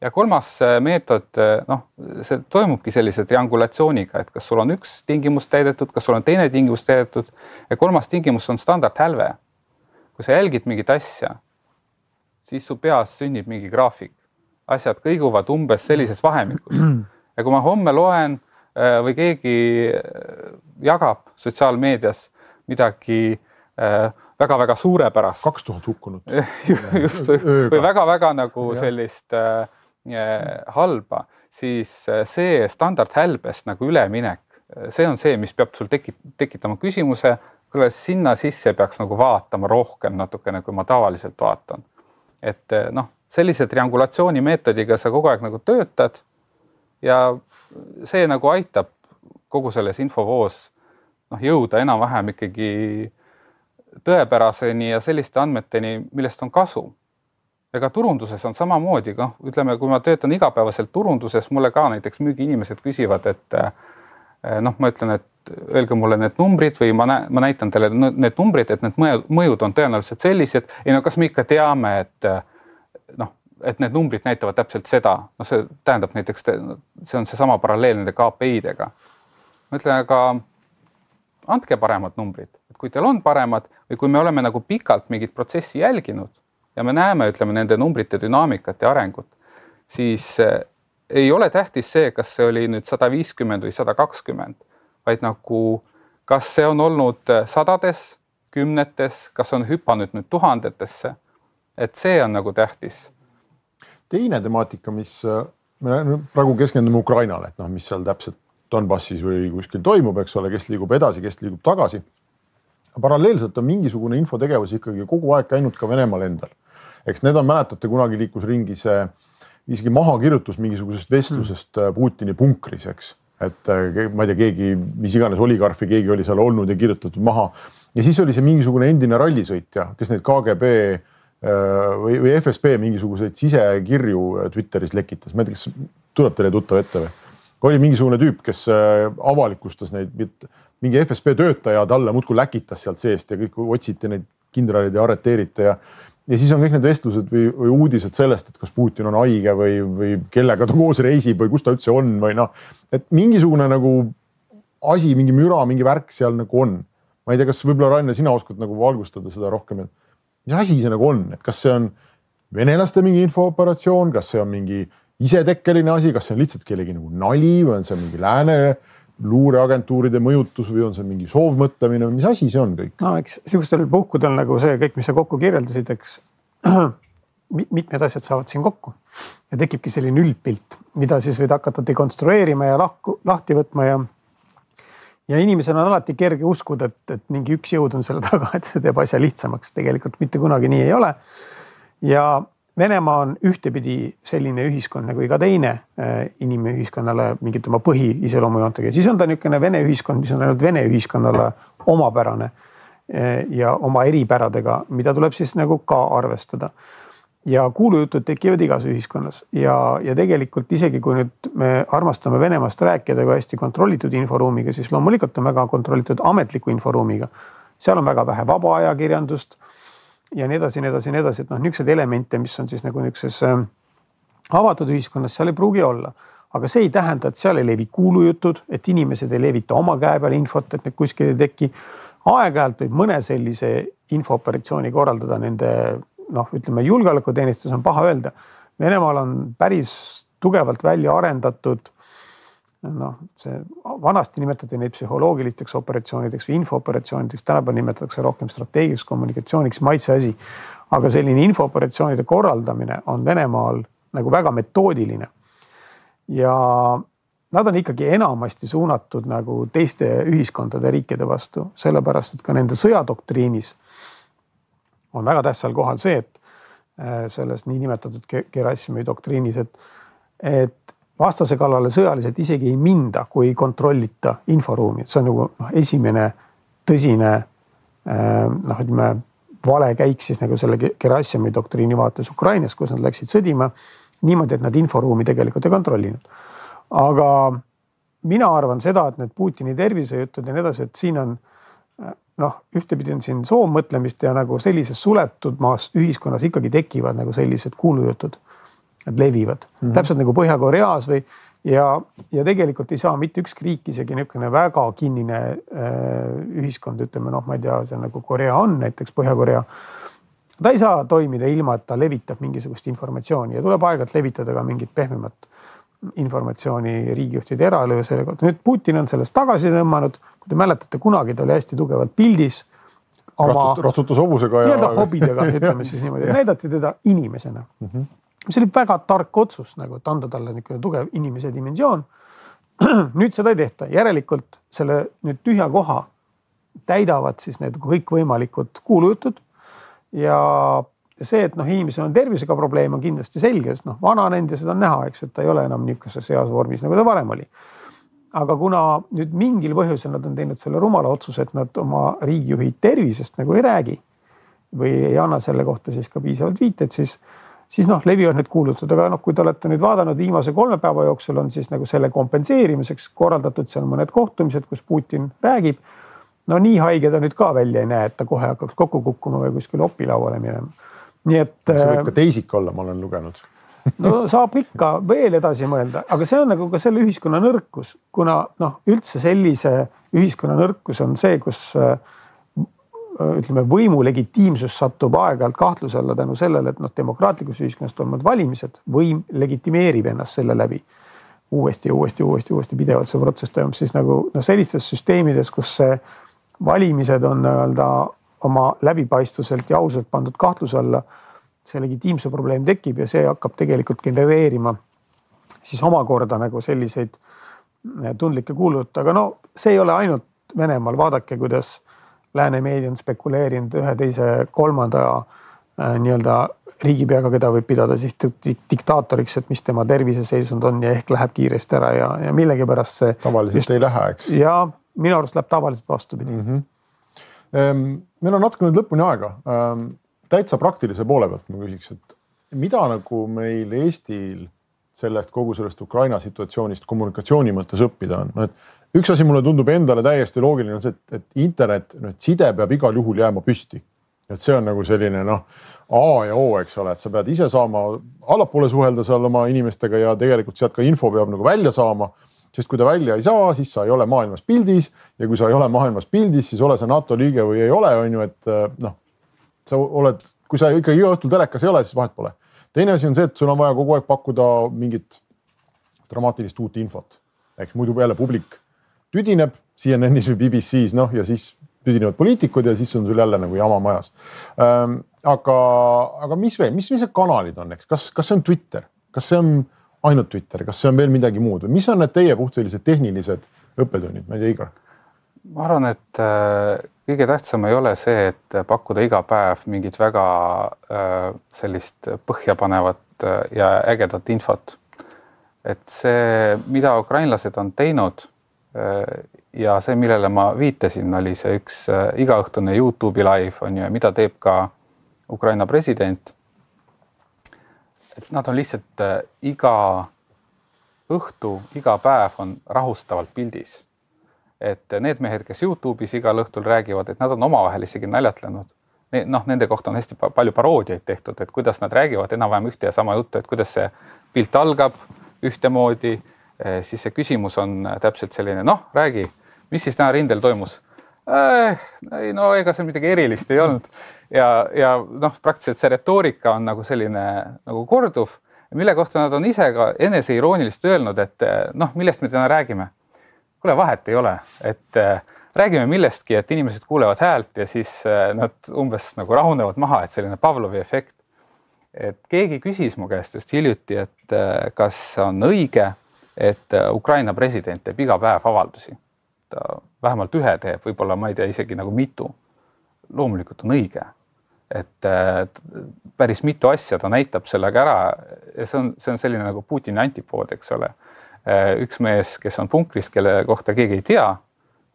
ja kolmas äh, meetod, äh, noh, see toimubki sellise triangulatsiooniga, et kas sul on üks tingimus täidetud, kas sul on teine tingimus täidetud. Ja kolmas tingimus on standardhälve. kui sa jälgid mingit asja, siis su peas sünnib mingi graafik, asjad kõiguvad umbes sellises vahemikus. Ja kui ma homme loen äh, või keegi jagab sotsiaalmeedias midagi väga-väga suurepärast. kaks tuhat hukkunut. Just või väga-väga nagu sellist äh, Äh, halba, siis äh, see standardhälbest nagu üleminek, äh, see on see, mis peab sul tekit-, tekitama küsimuse, kuule sinna sisse peaks nagu vaatama rohkem natukene, kui ma tavaliselt vaatan. et noh, sellise triangulatsiooni meetodiga sa kogu aeg nagu töötad ja see nagu aitab kogu selles infovoos noh, jõuda enam-vähem ikkagi tõepäraseni ja selliste andmeteni, millest on kasu ega turunduses on samamoodi, noh, ütleme, kui ma töötan igapäevaselt turunduses, mulle ka näiteks müügiinimesed küsivad, et eh, noh, ma ütlen, et öelge mulle need numbrid või ma näen, ma näitan teile need numbrid, et need mõjud, mõjud on tõenäoliselt sellised. ei no kas me ikka teame, et noh, et need numbrid näitavad täpselt seda, no see tähendab näiteks, see on seesama paralleel nende KPI-dega. ma ütlen, aga andke paremad numbrid, et kui teil on paremad või kui me oleme nagu pikalt mingit protsessi jälginud ja me näeme, ütleme nende numbrite dünaamikat ja arengut, siis eh, ei ole tähtis see, kas see oli nüüd sada viiskümmend või sada kakskümmend, vaid nagu kas see on olnud eh, sadades, kümnetes, kas on hüpanud nüüd tuhandetesse. et see on nagu tähtis. teine temaatika, mis eh, me praegu keskendume Ukrainale, et noh, mis seal täpselt Donbassis või kuskil toimub, eks ole, kes liigub edasi, kes liigub tagasi. paralleelselt on mingisugune infotegevus ikkagi kogu aeg käinud ka Venemaal endal eks need on, mäletate, kunagi liikus ringi see isegi mahakirjutus mingisugusest vestlusest mm. Putini punkris, eks. et äh, ma ei tea, keegi, mis iganes oligarfi, keegi oli seal olnud ja kirjutatud maha. ja siis oli see mingisugune endine rallisõitja, kes neid KGB äh, või, või FSB mingisuguseid sisekirju Twitteris lekitas, ma ei tea, kas tuleb teile tuttav ette või? oli mingisugune tüüp, kes avalikustas neid, mingi FSB töötaja talle muudkui läkitas sealt seest ja kõik otsiti neid kindraleid ja arreteeriti ja ja siis on kõik need vestlused või, või uudised sellest, et kas Putin on haige või, või kellega ta koos reisib või kus ta üldse on või noh, et mingisugune nagu asi, mingi müra, mingi värk seal nagu on. ma ei tea, kas võib-olla Rainer, sina oskad nagu valgustada seda rohkem, et mis asi see nagu on, et kas see on venelaste mingi infooperatsioon, kas see on mingi isetekkeline asi, kas see on lihtsalt kellegi nagu nali või on see mingi lääne luureagentuuride mõjutus või on see mingi soovmõtlemine või mis asi see on kõik? no eks sihukestel puhkudel nagu see kõik, mis sa kokku kirjeldasid, eks mitmed asjad saavad siin kokku ja tekibki selline üldpilt, mida siis võid hakata dekonstrueerima ja lahku, lahti võtma ja. ja inimesel on alati kerge uskuda, et, et mingi üks jõud on selle taga, et see teeb asja lihtsamaks, tegelikult mitte kunagi nii ei ole. ja Venemaa on ühtepidi selline ühiskond nagu iga teine äh, inimühiskonnale mingite oma põhiiseloomujoontega, siis on ta niisugune Vene ühiskond, mis on ainult Vene ühiskonnale omapärane äh, ja oma eripäradega, mida tuleb siis nagu ka arvestada. ja kuulujutud tekivad igas ühiskonnas ja, ja tegelikult isegi kui nüüd me armastame Venemaast rääkida kui hästi kontrollitud inforuumiga, siis loomulikult on väga kontrollitud ametliku inforuumiga. seal on väga vähe vaba ajakirjandust ja nii edasi, nii edasi, nii edasi, et noh, niisuguseid elemente, mis on siis nagu niisuguses äh, avatud ühiskonnas, seal ei pruugi olla. aga see ei tähenda, et seal ei levi kuulujutud, et inimesed ei levita oma käe peal infot, et need kuskil ei teki. aeg-ajalt võib mõne sellise infooperatsiooni korraldada nende noh, ütleme julgeolekuteenistus on paha öelda. Venemaal on päris tugevalt välja arendatud noh, see vanasti nimetati neid psühholoogilisteks operatsioonideks või infooperatsioonideks, tänapäeval nimetatakse rohkem strateegiliseks kommunikatsiooniks, maitse asi. aga selline infooperatsioonide korraldamine on Venemaal nagu väga metoodiline. ja nad on ikkagi enamasti suunatud nagu teiste ühiskondade riikide vastu, sellepärast et ka nende sõjadoktriinis on väga tähtsal kohal see, et äh, selles niinimetatud Gerassimi doktriinis, et, et vastase kallale sõjaliselt isegi ei minda, kui ei kontrollita inforuumi, et see on nagu noh, esimene tõsine äh, noh, ütleme valekäik siis nagu selle Gerassimi doktriini vaates Ukrainas, kus nad läksid sõdima niimoodi, et nad inforuumi tegelikult ei kontrollinud. aga mina arvan seda, et need Putini tervisejutud ja nii edasi, et siin on noh, ühtepidi on siin soovmõtlemist ja nagu sellises suletud maas ühiskonnas ikkagi tekivad nagu sellised kuulujutud Nad levivad mm -hmm. täpselt nagu Põhja-Koreas või ja, ja tegelikult ei saa mitte ükski riik, isegi niisugune väga kinnine äh, ühiskond, ütleme noh, ma ei tea, see on nagu Korea on näiteks Põhja-Korea. ta ei saa toimida ilma, et ta levitab mingisugust informatsiooni ja tuleb aeg-ajalt levitada ka mingit pehmemat informatsiooni riigijuhtide eraelu ja selle kohta. nüüd Putin on sellest tagasi tõmmanud, kui te mäletate, kunagi ta oli hästi tugevalt pildis. Ratsutas hobusega ja. nii-öelda hobidega, ütleme siis niimoodi, näidati teda inimesena mm. -hmm mis oli väga tark otsus nagu, et anda talle niisugune tugev inimese dimensioon. nüüd seda ei tehta, järelikult selle nüüd tühja koha täidavad siis need kõikvõimalikud kuulujutud. ja see, et noh, inimesel on tervisega probleem, on kindlasti selge, sest noh, vananenud ja seda on näha, eks, et ta ei ole enam niisuguses heas vormis, nagu ta varem oli. aga kuna nüüd mingil põhjusel nad on teinud selle rumala otsuse, et nad oma riigijuhi tervisest nagu ei räägi või ei anna selle kohta siis ka piisavalt viiteid, siis siis noh, levivad need kuulutused, aga noh, kui te olete nüüd vaadanud viimase kolme päeva jooksul on siis nagu selle kompenseerimiseks korraldatud seal mõned kohtumised, kus Putin räägib. no nii haige ta nüüd ka välja ei näe, et ta kohe hakkaks kokku kukkuma või kuskile opilauale minema. nii et. see võib ka teisik olla, ma olen lugenud no saab ikka veel edasi mõelda, aga see on nagu ka selle ühiskonna nõrkus, kuna noh, üldse sellise ühiskonna nõrkus on see, kus äh, ütleme, võimu legitiimsus satub aeg-ajalt kahtluse alla tänu sellele, et noh, demokraatlikus ühiskonnas toimuvad valimised, võim legitimeerib ennast selle läbi. Uuesti ja uuesti, uuesti, uuesti pidevalt see protsess toimub, siis nagu noh, sellistes süsteemides, kus see valimised on nii-öelda oma läbipaistvuselt ja ausalt pandud kahtluse alla, see legitiimsuse probleem tekib ja see hakkab tegelikult genereerima siis omakorda nagu selliseid tundlikke kuulujutte, aga no see ei ole ainult Venemaal, vaadake, kuidas lääne meedia on spekuleerinud ühe, teise, kolmanda äh, nii-öelda riigipeaga, keda võib pidada siis diktaatoriks, et mis tema terviseseisund on ja ehk läheb kiiresti ära ja, ja millegipärast see. tavaliselt just, ei lähe, eks. ja minu arust läheb tavaliselt vastupidi mm. -hmm. meil on natuke nüüd lõpuni aega. Ehm, täitsa praktilise poole pealt ma küsiks, et mida nagu meil Eestil sellest kogu sellest Ukraina situatsioonist kommunikatsiooni mõttes õppida on, et üks asi mulle tundub endale täiesti loogiline on see, et, et internet, noh, et side peab igal juhul jääma püsti. et see on nagu selline noh, A ja O, eks ole, et sa pead ise saama allapoole suhelda seal oma inimestega ja tegelikult sealt ka info peab nagu välja saama. sest kui ta välja ei saa, siis sa ei ole maailmas pildis ja kui sa ei ole maailmas pildis, siis ole sa NATO liige või ei ole, on ju, et noh, sa oled, kui sa ikka iga õhtul telekas ei ole, siis vahet pole. teine asi on see, et sul on vaja kogu aeg pakkuda mingit dramaatilist uut infot, eks muidu jälle publik tüdineb CNN-is või BBC-s, noh ja siis tüdinevad poliitikud ja siis on sul jälle nagu jama majas ähm,. aga, aga mis veel, mis, mis need kanalid on, eks, kas, kas see on Twitter, kas see on ainult Twitter, kas see on veel midagi muud või mis on need teie puht sellised tehnilised õppetunnid, ma ei tea, Igor? ma arvan, et äh, kõige tähtsam ei ole see, et pakkuda iga päev mingit väga äh, sellist põhjapanevat äh, ja ägedat infot. et see, mida ukrainlased on teinud ja see, millele ma viitasin, oli see üks äh, igaõhtune Youtube'i live on ju, mida teeb ka Ukraina president. et nad on lihtsalt äh, iga õhtu, iga päev on rahustavalt pildis. et need mehed, kes Youtube'is igal õhtul räägivad, et nad on omavahel isegi naljatlenud. noh, nende kohta on hästi palju paroodiaid tehtud, et kuidas nad räägivad enam-vähem ühte ja sama juttu, et kuidas see pilt algab ühtemoodi siis see küsimus on äh, täpselt selline, noh, räägi, mis siis täna rindel toimus äh,? ei no ega seal midagi erilist ei olnud ja, ja noh, praktiliselt see retoorika on nagu selline nagu korduv. mille kohta nad on ise ka eneseirooniliselt öelnud, et noh, millest me täna räägime. kuule, vahet ei ole, et äh, räägime millestki, et inimesed kuulevad häält ja siis äh, nad umbes nagu rahunevad maha, et selline Pavlovi efekt. et keegi küsis mu käest just hiljuti, et äh, kas on õige, et Ukraina president teeb iga päev avaldusi. ta vähemalt ühe teeb, võib-olla ma ei tea isegi nagu mitu. loomulikult on õige et päris mitu asja ta näitab sellega ära ja see on, see on selline nagu Putini antipood, eks ole. üks mees, kes on punkris, kelle kohta keegi ei tea,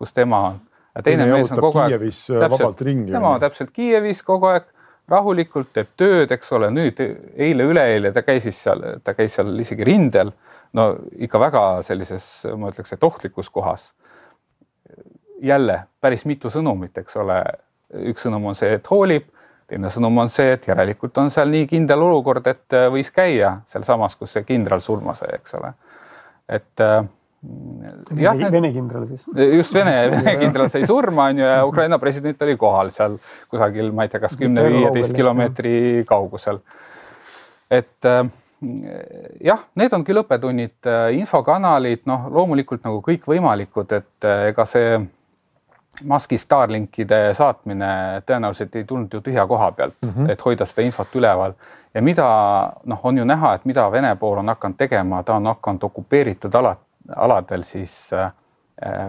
kus tema on. teine mees on kogu aeg. täpselt, tema on täpselt Kiievis kogu aeg rahulikult teeb tööd, eks ole, nüüd eile-üleeile ta käis siis seal, ta käis seal isegi rindel. No ikka väga sellises, ma ütleks, et ohtlikus kohas. jälle päris mitu sõnumit, eks ole. üks sõnum on see, et hoolib teine sõnum on see, et järelikult on seal nii kindel olukord, et äh, võis käia sealsamas, kus see kindral surma sai, eks ole. et äh, jah, Vene kindral siis. just Vene, Vene kindral sai surma, on ju, ja Ukraina president oli kohal seal kusagil, ma ei tea, kas kümne-viieteist kilomeetri kaugusel. et äh, jah, need on küll õppetunnid, infokanalid, noh, loomulikult nagu kõikvõimalikud, et ega see Musk'i Starlinkide saatmine tõenäoliselt ei tulnud ju tühja koha pealt mm, -hmm. et hoida seda infot üleval ja mida noh, on ju näha, et mida Vene pool on hakanud tegema, ta on hakanud okupeeritud ala, aladel siis äh,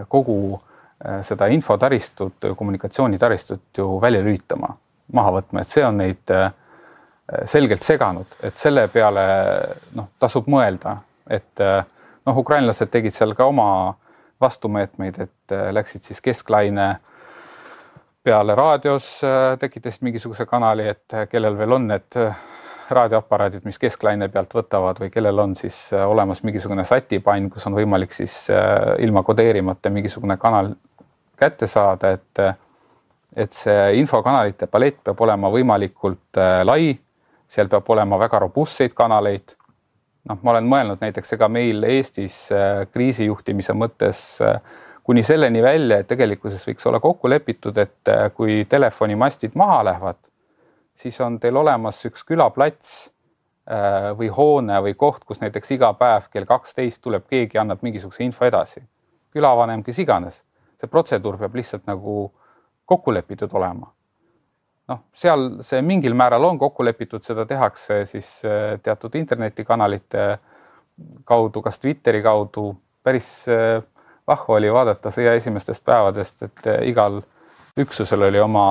kogu äh, seda infotaristut, kommunikatsioonitaristut ju välja lülitama, maha võtma, et see on neid äh, selgelt seganud, et selle peale noh, tasub mõelda, et äh, noh, ukrainlased tegid seal ka oma äh, vastumeetmeid, et äh, läksid siis kesklaine peale raadios, äh, tekitasid mingisuguse kanali, et äh, kellel veel on need raadioaparaadid, mis kesklaine pealt võtavad või kellel on siis olemas mingisugune satipann, kus on võimalik siis ilma kodeerimata mingisugune kanal kätte saada, et et see infokanalite palett peab olema võimalikult lai, seal peab olema väga robustseid kanaleid. Noh, ma olen mõelnud näiteks ega meil Eestis äh, kriisijuhtimise mõttes äh, kuni selleni välja, et tegelikkuses võiks olla kokku lepitud, et äh, kui telefonimastid maha lähevad, siis on teil olemas üks külaplats või hoone või koht, kus näiteks iga päev kell kaksteist tuleb keegi, annab mingisuguse info edasi. külavanem, kes iganes, see protseduur peab lihtsalt nagu kokku lepitud olema noh, seal see mingil määral on kokku lepitud, seda tehakse siis äh, teatud internetikanalite kaudu, kas Twitteri kaudu. päris äh, vahva oli vaadata sõja esimestest päevadest, et igal üksusel oli oma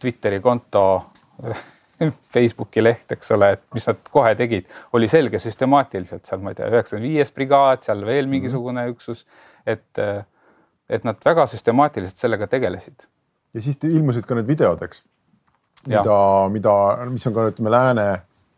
Twitteri konto Facebooki leht, eks ole, et mis nad kohe tegid, oli selge süstemaatiliselt seal, ma ei tea, üheksakümne viies brigaad, seal veel mhm. mingisugune mm -hmm. üksus, et, et nad väga süstemaatiliselt sellega tegelesid. ja siis ilmusid ka need videod, eks mida, mida, mis on ka ütleme lääne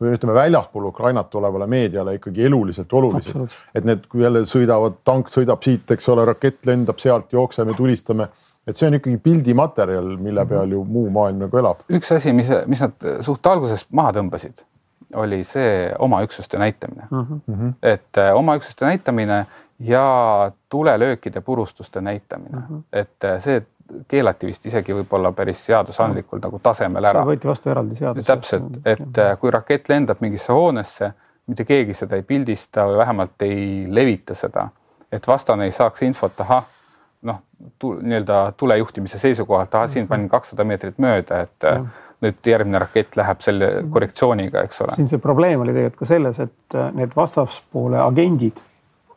või ütleme väljaspool Ukrainat olevale meediale ikkagi eluliselt olulised. et need, kui jälle sõidavad, tank sõidab siit, eks ole, rakett lendab sealt, jookseme, tulistame, et see on ikkagi pildimaterjal, mille mhm. peal ju muu maailm nagu elab. üks asi, mis, mis nad suht alguses maha tõmbasid, oli see oma üksuste näitamine mm. -hmm. et äh, oma üksuste näitamine ja tulelöökide purustuste näitamine mm, -hmm. et äh, see keelati vist isegi võib-olla päris seadusandlikult nagu tasemel ära. võeti vastu eraldi seadus. täpselt, et äh, kui rakett lendab mingisse hoonesse, mitte keegi seda ei pildista või vähemalt ei levita seda, et vastane ei saaks infot, ahah, noh, nii-öelda tulejuhtimise seisukohalt, ahah, siin panin kakssada meetrit mööda, et ja. Äh, nüüd järgmine rakett läheb selle korrektsiooniga, eks ole. siin see probleem oli tegelikult ka selles, et äh, need vastaspoole agendid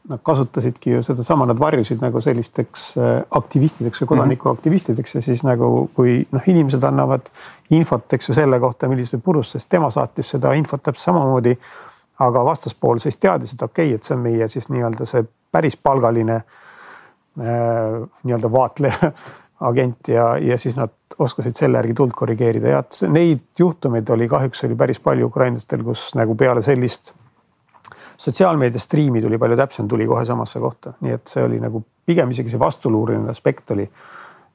nad kasutasidki ju sedasama, nad varjusid nagu sellisteks äh, aktivistideks või kodanikuaktivistideks ja siis nagu, kui noh, inimesed annavad infot, eks ju, selle kohta, millised purus, sest tema saatis seda infot täpselt samamoodi. aga vastaspool siis teadis, et okei okay,, et see on meie siis nii-öelda see päris palgaline äh, nii-öelda vaatleja agent ja, ja siis nad oskasid selle järgi tuld korrigeerida ja neid juhtumeid oli kahjuks oli päris palju ukrainlastel, kus nagu peale sellist sotsiaalmeedia striimi tuli palju täpsem, tuli kohe samasse kohta, nii et see oli nagu pigem isegi see vastuluureline aspekt oli,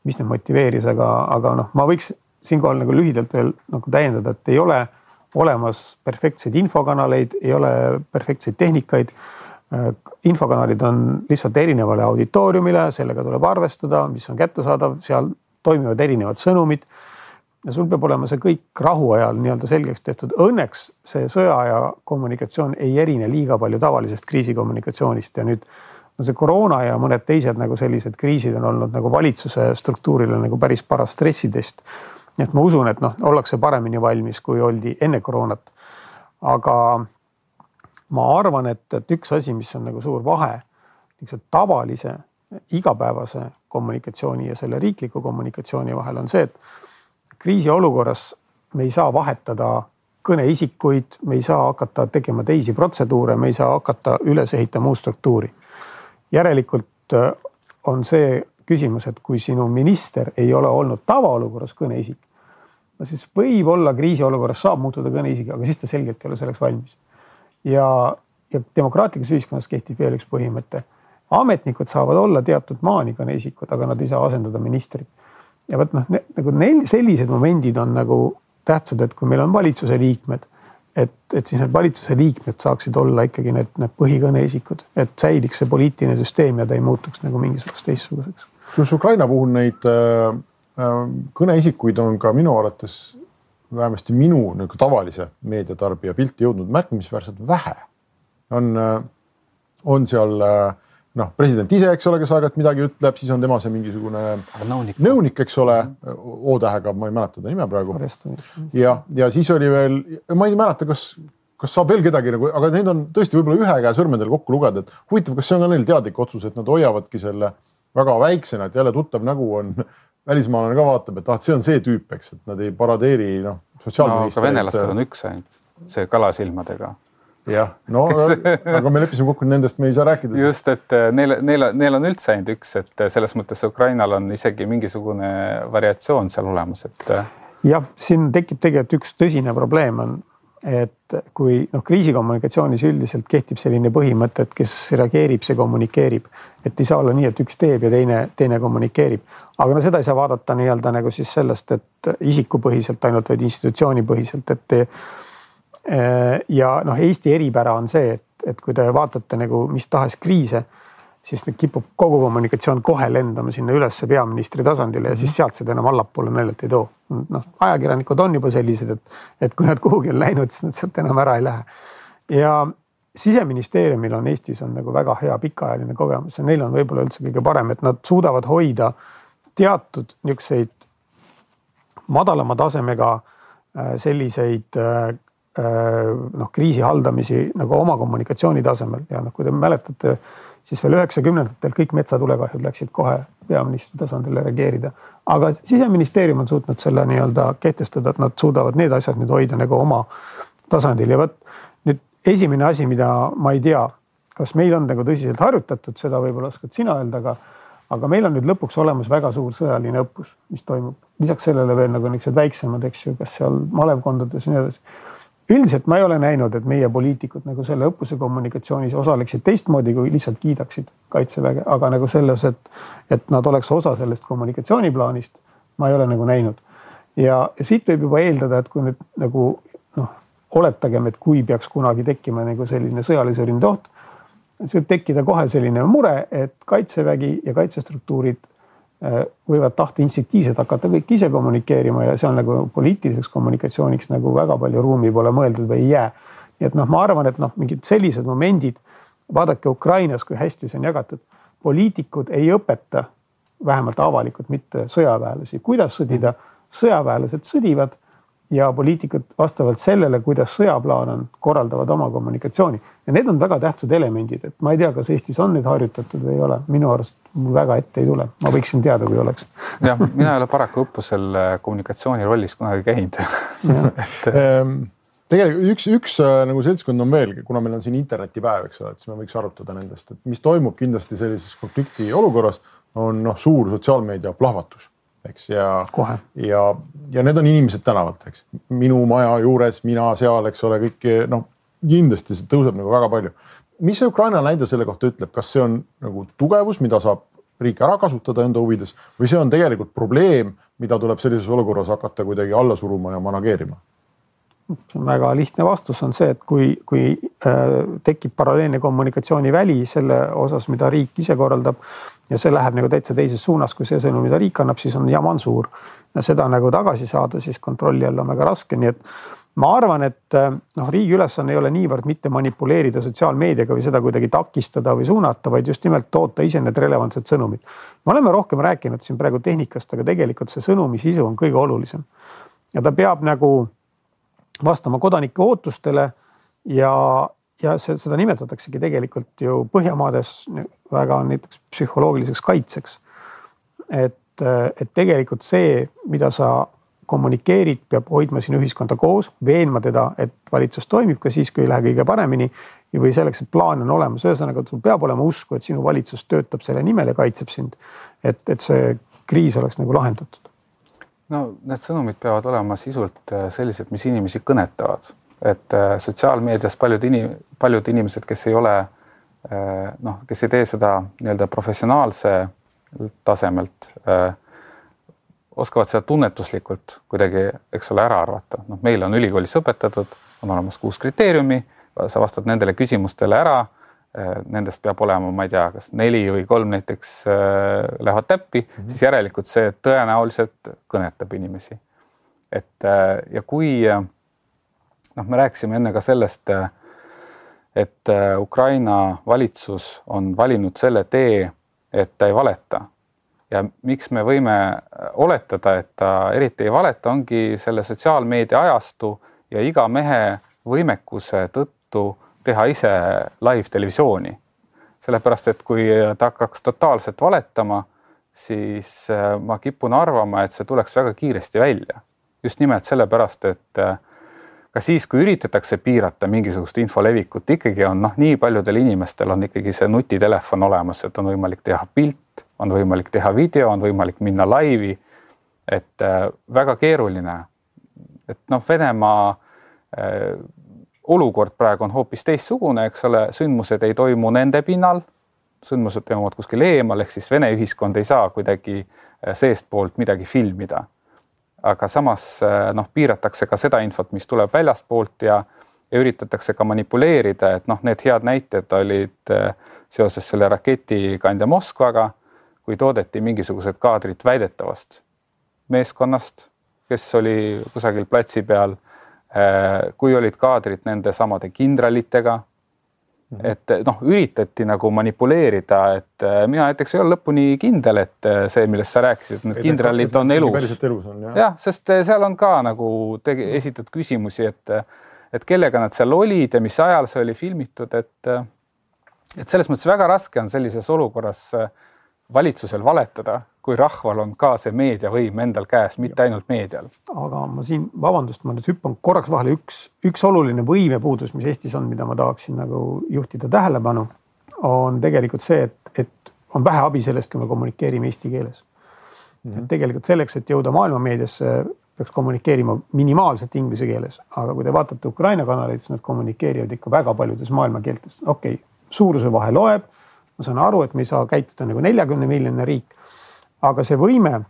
mis neid motiveeris, aga, aga noh, ma võiks siinkohal nagu lühidalt veel nagu täiendada, et ei ole olemas perfektseid infokanaleid, ei ole perfektseid tehnikaid. infokanalid on lihtsalt erinevale auditooriumile, sellega tuleb arvestada, mis on kättesaadav, seal toimivad erinevad sõnumid ja sul peab olema see kõik rahuajal nii-öelda selgeks tehtud. Õnneks see sõjaaja kommunikatsioon ei erine liiga palju tavalisest kriisikommunikatsioonist ja nüüd no see koroona ja mõned teised nagu sellised kriisid on olnud nagu valitsuse struktuurile nagu päris paras stressitest. nii et ma usun, et noh, ollakse paremini valmis, kui oldi enne koroonat. aga ma arvan, et, et üks asi, mis on nagu suur vahe niisuguse tavalise igapäevase kommunikatsiooni ja selle riikliku kommunikatsiooni vahel on see, et kriisiolukorras me ei saa vahetada kõneisikuid, me ei saa hakata tegema teisi protseduure, me ei saa hakata üles ehitama uut struktuuri. järelikult äh, on see küsimus, et kui sinu minister ei ole olnud tavaolukorras kõneisik, no siis võib-olla kriisiolukorras saab muutuda kõneisik, aga siis ta selgelt ei ole selleks valmis. ja, ja demokraatlikus ühiskonnas kehtib veel üks põhimõte. ametnikud saavad olla teatud maani kõneisikud, aga nad ei saa asendada ministrit ja vot noh, nagu neil sellised momendid on nagu tähtsad, et kui meil on valitsuse liikmed, et, et siis need valitsuse liikmed saaksid olla ikkagi need, need põhikõneisikud, et säiliks see poliitiline süsteem ja ta ei muutuks nagu mingisuguseks teistsuguseks. kusjuures Ukraina puhul neid äh, äh, kõneisikuid on ka minu arvates vähemasti minu nagu tavalise meediatarbija pilti jõudnud märkimisväärselt vähe. on äh,, on seal äh, noh, president ise, eks ole, kes aeg-ajalt midagi ütleb, siis on tema see mingisugune nõunik, nõunik, eks ole, O-tähega, ma ei mäleta ta nime praegu. ja, ja siis oli veel, ma ei mäleta, kas, kas saab veel kedagi nagu, aga neid on tõesti võib-olla ühe käe sõrmedel kokku lugeda, et huvitav, kas see on ka neil teadlik otsus, et nad hoiavadki selle väga väiksena, et jälle tuttav nägu on välismaalane ka vaatab, et ah, see on see tüüp, eks, et nad ei paradeeri noh. no aga venelastel on üks ainult, see kalasilmadega jah, no aga me leppisime kokku, nendest me ei saa rääkida. just, et äh, neil, neil, neil on üldse ainult üks, et äh, selles mõttes Ukrainal on isegi mingisugune variatsioon seal olemas, et. Äh, jah, siin tekib tegelikult üks tõsine probleem on, et kui noh, kriisikommunikatsioonis üldiselt kehtib selline põhimõte, et kes reageerib, see kommunikeerib, et ei saa olla nii, et üks teeb ja teine, teine kommunikeerib. aga no seda ei saa vaadata nii-öelda nagu siis sellest, et isikupõhiselt ainult, vaid institutsioonipõhiselt, et ja noh, Eesti eripära on see, et, et kui te vaatate nagu mis tahes kriise, siis kipub kogu kommunikatsioon kohe lendama sinna ülesse peaministri tasandile ja siis mhm. sealt seda enam allapoole naljalt ei too. noh, ajakirjanikud on juba sellised, et, et kui nad kuhugi on läinud, siis nad sealt enam ära ei lähe. ja siseministeeriumil on Eestis on nagu väga hea pikaajaline kogemus ja neil on võib-olla üldse kõige parem, et nad suudavad hoida teatud niisuguseid madalama tasemega äh, selliseid äh, Äh, noh, kriisi haldamisi nagu oma kommunikatsiooni tasemel. Ja noh, kui te mäletate, siis veel üheksakümnendatel kõik metsatulekahjud läksid kohe peaministri tasandile reageerida. aga siseministeerium on suutnud selle nii-öelda kehtestada, et nad suudavad need asjad nüüd hoida nagu oma tasandil. Ja vot nüüd esimene asi, mida ma ei tea, kas meil on nagu tõsiselt harjutatud, seda võib-olla oskad sina öelda, aga aga meil on nüüd lõpuks olemas väga suur sõjaline õppus, mis toimub. Lisaks sellele veel nagu niisugused väiksemad, eks ju, kas seal malevkondades ja nii edasi üldiselt ma ei ole näinud, et meie poliitikud nagu selle õppuse kommunikatsioonis osaleksid teistmoodi, kui lihtsalt kiidaksid kaitseväge, aga nagu selles, et, et nad oleks osa sellest kommunikatsiooniplaanist, ma ei ole nagu näinud. ja siit võib juba eeldada, et kui nüüd nagu noh, oletagem, et kui peaks kunagi tekkima nagu selline sõjalise ründe oht, siis võib tekkida kohe selline mure, et kaitsevägi ja kaitsestruktuurid võivad tahta instinktiivselt hakata kõik ise kommunikeerima ja on nagu poliitiliseks kommunikatsiooniks nagu väga palju ruumi pole mõeldud või ei jää. nii et noh, ma arvan, et noh, mingid sellised momendid, vaadake Ukrainas, kui hästi see on jagatud, poliitikud ei õpeta vähemalt avalikult mitte sõjaväelasi, kuidas sõdida, sõjaväelased sõdivad ja poliitikud vastavalt sellele, kuidas sõjaplaan on, korraldavad oma kommunikatsiooni. ja need on väga tähtsad elemendid, et ma ei tea, kas Eestis on neid harjutatud või ei ole, minu arust mul väga ette ei tule, ma võiksin teada, kui oleks. jah, mina ei ole paraku õppusel äh, kommunikatsiooni rollis kunagi käinud. Et ehm, tegelikult üks, üks äh, nagu seltskond on veel, kuna meil on siin internetipäev, eks ole, et siis me võiks arutada nendest, et mis toimub kindlasti sellises konflikti olukorras, on noh, suur sotsiaalmeedia plahvatus eks ja, ja, ja need on inimesed tänavalt, eks minu maja juures, mina seal, eks ole, kõik noh, kindlasti see tõuseb nagu väga palju. mis see Ukraina näide selle kohta ütleb, kas see on nagu tugevus, mida saab riik ära kasutada enda huvides või see on tegelikult probleem, mida tuleb sellises olukorras hakata kuidagi alla suruma ja manageerima? see on väga lihtne vastus on see, et kui, kui äh, tekib paralleelne kommunikatsiooniväli selle osas, mida riik ise korraldab ja see läheb nagu täitsa teises suunas, kui see sõnum, mida riik annab, siis on jama on suur. ja seda nagu tagasi saada siis kontrolli alla on väga raske, nii et ma arvan, et äh, noh, riigi ülesanne ei ole niivõrd mitte manipuleerida sotsiaalmeediaga või seda kuidagi takistada või suunata, vaid just nimelt toota ise need relevantsed sõnumid. me oleme rohkem rääkinud siin praegu tehnikast, aga tegelikult see sõnumi sisu on kõige olulisem. ja ta peab nagu vastama kodanike ootustele ja, ja seda nimetataksegi tegelikult ju Põhjamaades väga näiteks psühholoogiliseks kaitseks. et, et tegelikult see, mida sa kommunikeerid, peab hoidma sinu ühiskonda koos, veenma teda, et valitsus toimib ka siis, kui ei lähe kõige paremini või selleks, et plaan on olemas, ühesõnaga sul peab olema usku, et sinu valitsus töötab selle nimel ja kaitseb sind. et, et see kriis oleks nagu lahendatud no need sõnumid peavad olema sisult äh, sellised, mis inimesi kõnetavad, et äh, sotsiaalmeedias paljud inim-, paljud inimesed, kes ei ole noh, kes ei tee seda nii-öelda professionaalse tasemelt, oskavad seda tunnetuslikult kuidagi, eks ole, ära arvata. noh, meil on ülikoolis õpetatud, on olemas kuus kriteeriumi, sa vastad nendele küsimustele ära Äh, nendest peab olema, ma ei tea, kas neli või kolm näiteks äh, lähevad täppi mm, -hmm. siis järelikult see tõenäoliselt kõnetab inimesi. et äh, ja kui noh, me rääkisime enne ka sellest, et Ukraina valitsus on valinud selle tee, et ta ei valeta ja miks me võime oletada, et ta eriti ei valeta, ongi selle sotsiaalmeedia ajastu ja iga mehe võimekuse tõttu teha ise live televisiooni. sellepärast, et kui ta hakkaks totaalselt valetama, siis äh, ma kipun arvama, et see tuleks väga kiiresti välja. just nimelt sellepärast, et äh, ka siis, kui üritatakse piirata mingisugust info levikut, ikkagi on noh, nii paljudel inimestel on ikkagi see nutitelefon olemas, et on võimalik teha pilt, on võimalik teha video, on võimalik minna laivi. et äh, väga keeruline. et noh, Venemaa olukord praegu on hoopis teistsugune, eks ole, sündmused ei toimu nende pinnal, sündmused toimuvad kuskil eemal, ehk siis Vene ühiskond ei saa kuidagi äh, seestpoolt midagi filmida. Aga samas äh, noh, piiratakse ka seda infot, mis tuleb väljastpoolt ja, ja üritatakse ka manipuleerida, et noh, need head näited olid äh, seoses selle raketikandja Moskvaga, kui toodeti mingisugused kaadrid väidetavast meeskonnast, kes oli kusagil platsi peal Äh, kui olid kaadrid nende samade kindralitega. Mhm. et noh, üritati nagu manipuleerida, et äh, mina näiteks ei ole lõpuni kindel, et äh, see, millest sa rääkisid, need kindralid on elus. päriselt elus on jah. jah, sest seal on ka nagu tege, esitatud küsimusi, et, et kellega nad seal olid ja mis ajal see oli filmitud, et et selles mõttes väga raske on sellises olukorras valitsusel valetada kui rahval on ka see meediavõim endal käes, mitte ainult meedial. aga ma siin, vabandust, ma nüüd hüppan korraks vahele, üks, üks oluline võimepuudus, mis Eestis on, mida ma tahaksin nagu juhtida tähelepanu, on tegelikult see, et, et on vähe abi sellest, kui me kommunikeerime eesti keeles mm. -hmm. tegelikult selleks, et jõuda maailmameediasse, peaks kommunikeerima minimaalselt inglise keeles, aga kui te vaatate Ukraina kanaleid, siis nad kommunikeerivad ikka väga paljudes maailma keeltes, okei okay,, suuruse vahe loeb. Ma saan aru, et me ei saa käituda nagu neljakümne miljoni riik aga see võime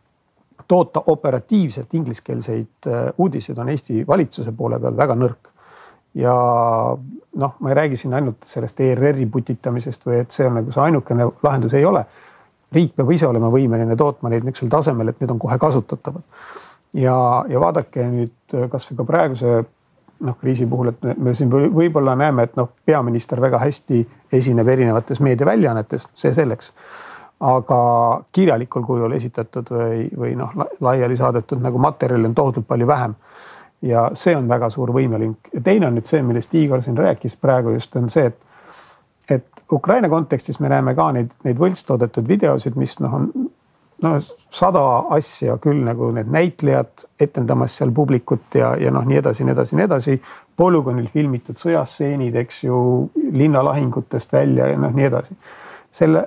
toota operatiivselt ingliskeelseid äh, uudiseid on Eesti valitsuse poole peal väga nõrk. ja noh, ma ei räägi siin ainult sellest ERR-i putitamisest või et see on nagu see ainukene lahendus, ei ole. riik peab ise olema võimeline tootma neid niisugusel tasemel, et need on kohe kasutatavad. ja, ja vaadake nüüd kasvõi ka praeguse noh, kriisi puhul, et me siin võib-olla näeme, et noh, peaminister väga hästi esineb erinevates meediaväljaannetes, see selleks aga kirjalikul kujul esitatud või, või noh, laiali saadetud nagu materjali on tohutult palju vähem. ja see on väga suur võimelünk ja teine on nüüd see, millest Igor siin rääkis praegu just on see, et, et Ukraina kontekstis me näeme ka neid, neid võltstoodetud videosid, mis noh, on no sada asja küll nagu need näitlejad etendamas seal publikut ja, ja noh, nii edasi, nii edasi, nii edasi. polügoonil filmitud sõjastseenid, eks ju, linnalahingutest välja ja noh, nii edasi. selle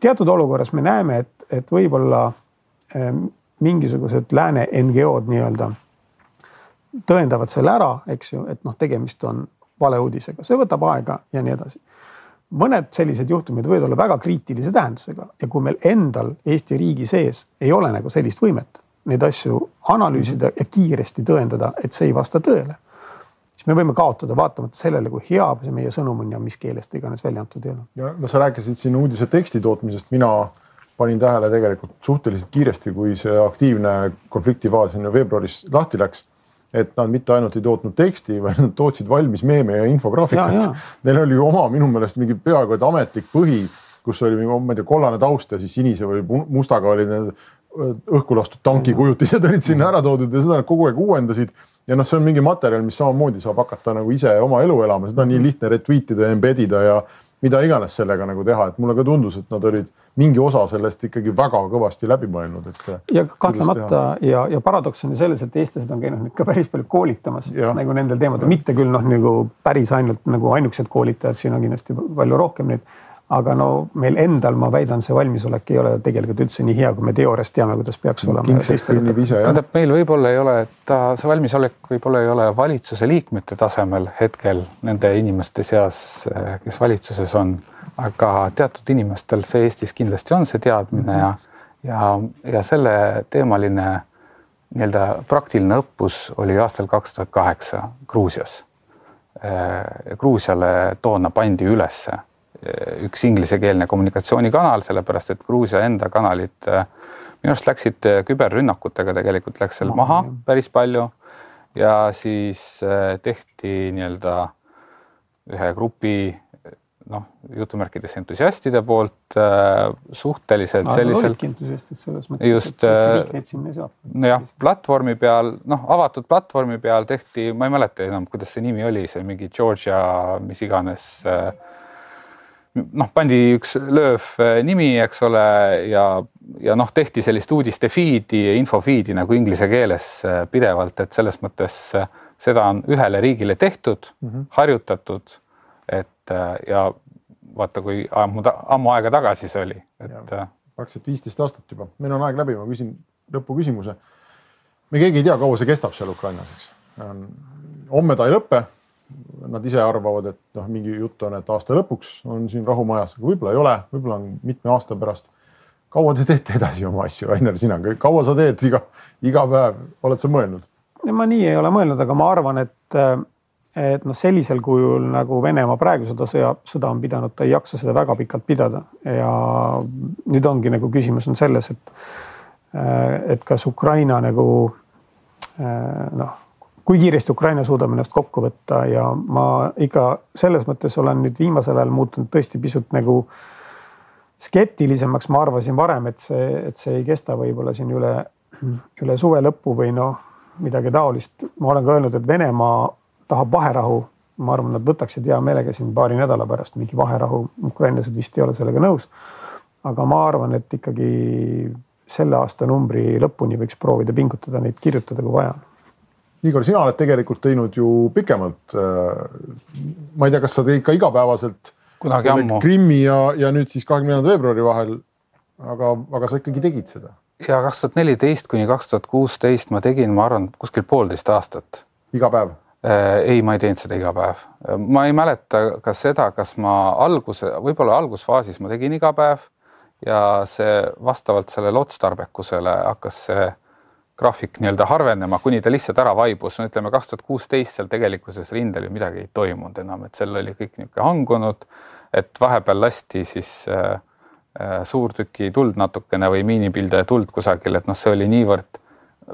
teatud olukorras me näeme, et, et võib-olla ähm, mingisugused lääne NGO-d nii-öelda tõendavad selle ära, eks ju, et noh, tegemist on valeuudisega, see võtab aega ja nii edasi. Mõned sellised juhtumid võivad olla väga kriitilise tähendusega ja kui meil endal Eesti riigi sees ei ole nagu sellist võimet, neid asju analüüsida ja kiiresti tõendada, et see ei vasta tõele, siis me võime kaotada vaatamata sellele, kui hea see meie sõnum on ja mis keeles ta iganes välja antud ei ole. ja no sa rääkisid siin uudise teksti tootmisest, mina panin tähele tegelikult suhteliselt kiiresti, kui see aktiivne konfliktifaas on ju veebruaris lahti läks et nad mitte ainult ei tootnud teksti, vaid nad tootsid valmis meeme ja infograafikat. Neil oli ju oma minu meelest mingi peaaegu et ametlik põhi, kus oli, ma ei tea, kollane taust ja siis sinise või mustaga olid need õhku lastud tanki kujutised olid sinna ära toodud ja seda nad kogu aeg uuendasid. ja noh, see on mingi materjal, mis samamoodi saab hakata nagu ise oma elu elama, seda on nii lihtne retweet ida ja embed ida ja mida iganes sellega nagu teha, et mulle ka tundus, et nad olid mingi osa sellest ikkagi väga kõvasti läbi mõelnud, et. ja kahtlemata ja, ja paradoks on ju selles, et eestlased on käinud nüüd ka päris palju koolitamas ja. nagu nendel teemadel, mitte küll noh, nagu päris ainult nagu ainukesed koolitajad, siin on kindlasti palju rohkem neid aga no meil endal, ma väidan, see valmisolek ei ole tegelikult üldse nii hea, kui me teoorias teame, kuidas peaks olema. tähendab, meil võib-olla ei ole, ta, see valmisolek võib-olla ei ole valitsuse liikmete tasemel hetkel nende inimeste seas, kes valitsuses on, aga teatud inimestel see Eestis kindlasti on see teadmine ja, ja, ja selle teemaline nii-öelda praktiline õppus oli aastal kaks tuhat kaheksa Gruusias. Gruusiale toona pandi ülesse üks inglisekeelne kommunikatsioonikanal, sellepärast et Gruusia enda kanalid äh, minu arust läksid äh, küberrünnakutega, tegelikult läks seal maha päris palju ja siis äh, tehti nii-öelda ühe grupi noh, jutumärkides entusiastide poolt suhteliselt no, sellisel. entusiastid selles mõttes. just. nojah, platvormi peal, noh, avatud platvormi peal tehti, ma ei mäleta enam, kuidas see nimi oli, see mingi Georgia, mis iganes äh, noh, pandi üks lööv äh, nimi, eks ole, ja, ja noh, tehti sellist uudiste feed'i, info feed'i nagu inglise keeles äh, pidevalt, et selles mõttes äh, seda on ühele riigile tehtud mm, -hmm. harjutatud. et ja vaata, kui ammu, ammu aega tagasi see oli, et. praktiliselt viisteist aastat juba, meil on aeg läbi, ma küsin lõpuküsimuse. me keegi ei tea, kaua see kestab seal Ukrainas, eks. homme ta ei lõpe nad ise arvavad, et noh, mingi jutt on, et aasta lõpuks on siin rahumajas, aga võib-olla ei ole, võib-olla on mitme aasta pärast. kaua te teete edasi oma asju, Rainer, sina, kaua sa teed iga, iga päev, oled sa mõelnud? ma nii ei ole mõelnud, aga ma arvan, et, et noh, sellisel kujul nagu Venemaa praegu seda sõja, sõda on pidanud, ta ei jaksa seda väga pikalt pidada ja nüüd ongi nagu küsimus on selles, et, et kas Ukraina nagu noh kui kiiresti Ukraina suudab ennast kokku võtta ja ma ikka selles mõttes olen nüüd viimasel ajal muutunud tõesti pisut nagu skeptilisemaks, ma arvasin varem, et see, et see ei kesta võib-olla siin üle, üle suve lõppu või noh, midagi taolist. ma olen ka öelnud, et Venemaa tahab vaherahu. ma arvan, nad võtaksid hea meelega siin paari nädala pärast mingi vaherahu, ukrainlased vist ei ole sellega nõus. aga ma arvan, et ikkagi selle aastanumbri lõpuni võiks proovida pingutada, neid kirjutada, kui vaja on Igor, sina oled tegelikult teinud ju pikemalt. Äh, ma ei tea, kas sa teed ka igapäevaselt. kunagi ammu. Krimmi ja, ja nüüd siis kahekümne neljanda veebruari vahel. aga, aga sa ikkagi tegid seda. ja kaks tuhat neliteist kuni kaks tuhat kuusteist ma tegin, ma arvan, kuskil poolteist aastat. iga päev? Äh, ei, ma ei teinud seda iga päev. ma ei mäleta ka seda, kas ma alguse, võib-olla algusfaasis ma tegin iga päev ja see vastavalt sellele otstarbekusele hakkas see graafik nii-öelda harvenema, kuni ta lihtsalt ära vaibus, no ütleme kaks tuhat kuusteist seal tegelikkuses rindel ju midagi ei toimunud enam, et seal oli kõik niisugune hangunud, et vahepeal lasti siis äh, äh, suurtüki tuld natukene või miinipilde tuld kusagil, et noh, see oli niivõrd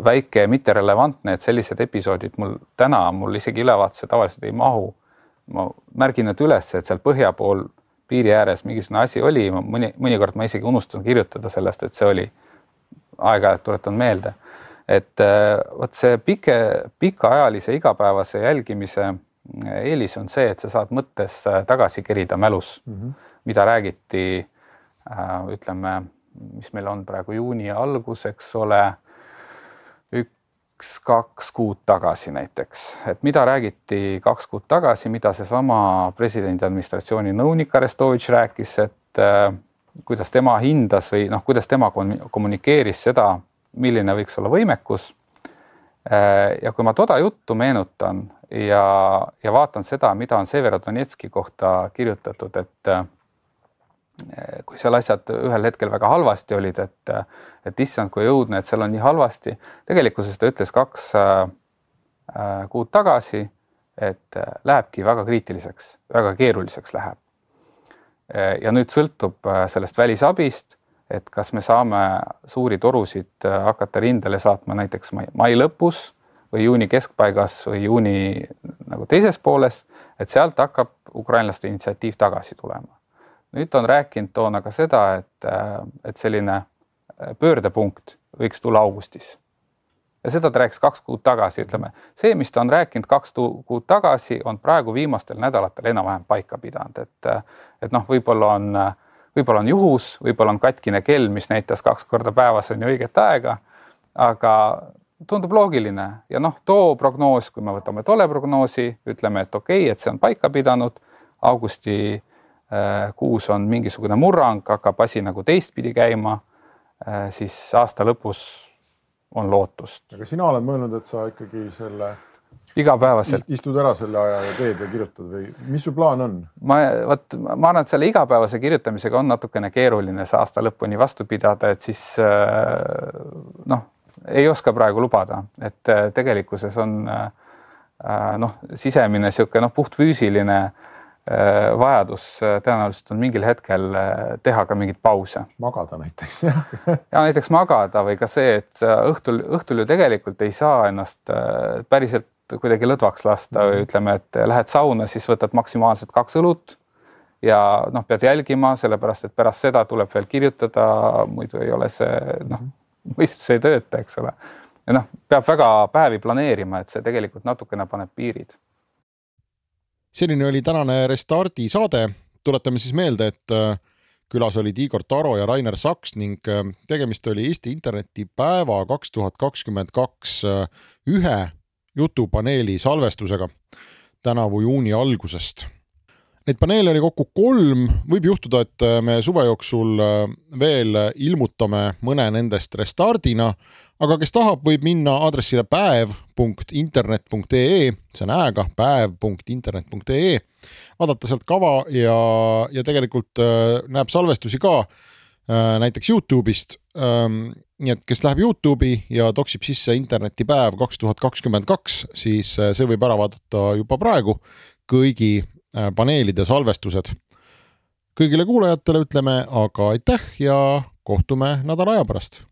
väike ja mitterelevantne, et sellised episoodid mul täna, mul isegi ülevaatesse tavaliselt ei mahu. ma märgin need üles, et seal põhja pool piiri ääres mingisugune asi oli, mõni, mõnikord ma isegi unustan kirjutada sellest, et see oli. aeg-ajalt tuletan meelde et äh, vot see pike, pikaajalise igapäevase jälgimise äh, eelis on see, et sa saad mõttes äh, tagasi kerida mälus mm, -hmm. mida räägiti, ütleme, mis meil on praegu juuni algus, eks ole, üks-kaks kuud tagasi näiteks, et mida räägiti kaks kuud tagasi, mida seesama presidendi administratsiooni nõunik Arestovitš rääkis, et kuidas tema hindas või noh, kuidas tema kommunikeeris seda milline võiks olla võimekus. Äh, ja kui ma toda juttu meenutan ja, ja vaatan seda, mida on Severodonetski kohta kirjutatud, et kui seal asjad ühel hetkel väga halvasti olid, et, et issand, kui õudne, et seal on nii halvasti. tegelikkuses ta ütles kaks äh, kuud tagasi, et lähebki väga kriitiliseks, väga keeruliseks läheb. ja nüüd sõltub sellest välisabist, et kas me saame suuri torusid hakata rindele saatma näiteks mai, mai lõpus või juuni keskpaigas või juuni nagu teises pooles, et sealt hakkab ukrainlaste initsiatiiv tagasi tulema. nüüd on rääkinud toona ka seda, et, et selline pöördepunkt võiks tulla augustis. ja seda ta rääkis kaks kuud tagasi, ütleme, see, mis ta on rääkinud kaks kuud tagasi, on praegu viimastel nädalatel enam-vähem paika pidanud, et, et noh, võib-olla on, võib-olla on juhus, võib-olla on katkine kell, mis näitas kaks korda päevas on ju õiget aega, aga tundub loogiline ja noh, too prognoos, kui me võtame tolle prognoosi, ütleme, et okei okay,, et see on paika pidanud, augusti äh, kuus on mingisugune murrang, hakkab asi nagu teistpidi käima äh,, siis aasta lõpus on lootust. aga sina oled mõelnud, et sa ikkagi selle igapäevaselt istud ära selle aja ja teed ja kirjutad või mis su plaan on? ma vot, ma arvan, et selle igapäevase kirjutamisega on natukene keeruline see aasta lõpuni vastu pidada, et siis äh, noh ei oska praegu lubada, et äh, tegelikkuses on äh, noh, sisemine niisugune noh, puhtfüüsiline vajadus tõenäoliselt on mingil hetkel teha ka mingeid pause. magada näiteks jah ja näiteks magada või ka see, et õhtul, õhtul ju tegelikult ei saa ennast päriselt kuidagi lõdvaks lasta või mhm. ütleme, et lähed sauna, siis võtad maksimaalselt kaks õlut ja noh, pead jälgima, sellepärast et pärast seda tuleb veel kirjutada, muidu ei ole see noh mõistus ei tööta, eks ole. ja noh, peab väga päevi planeerima, et see tegelikult natukene paneb piirid. selline oli tänane Restardi saade. tuletame siis meelde, et äh, külas olid Igor Taro ja Rainer Saks ning äh, tegemist oli Eesti internetipäeva kaks tuhat kakskümmend kaks äh, ühe jutupaneeli salvestusega tänavu juuni algusest. Neid paneele oli kokku kolm, võib juhtuda, et me suve jooksul äh, veel ilmutame mõne nendest restardina, aga kes tahab, võib minna aadressile päev.internet.ee, see on ä-ga, päev.internet.ee, vaadata sealt kava ja, ja tegelikult äh, näeb salvestusi ka näiteks Youtube'ist. Ähm, nii et kes läheb Youtube'i ja toksib sisse internetipäev kaks tuhat kakskümmend kaks, siis see võib ära vaadata juba praegu kõigi Äh, paneelide salvestused. kõigile kuulajatele ütleme aga aitäh ja kohtume nädala aja pärast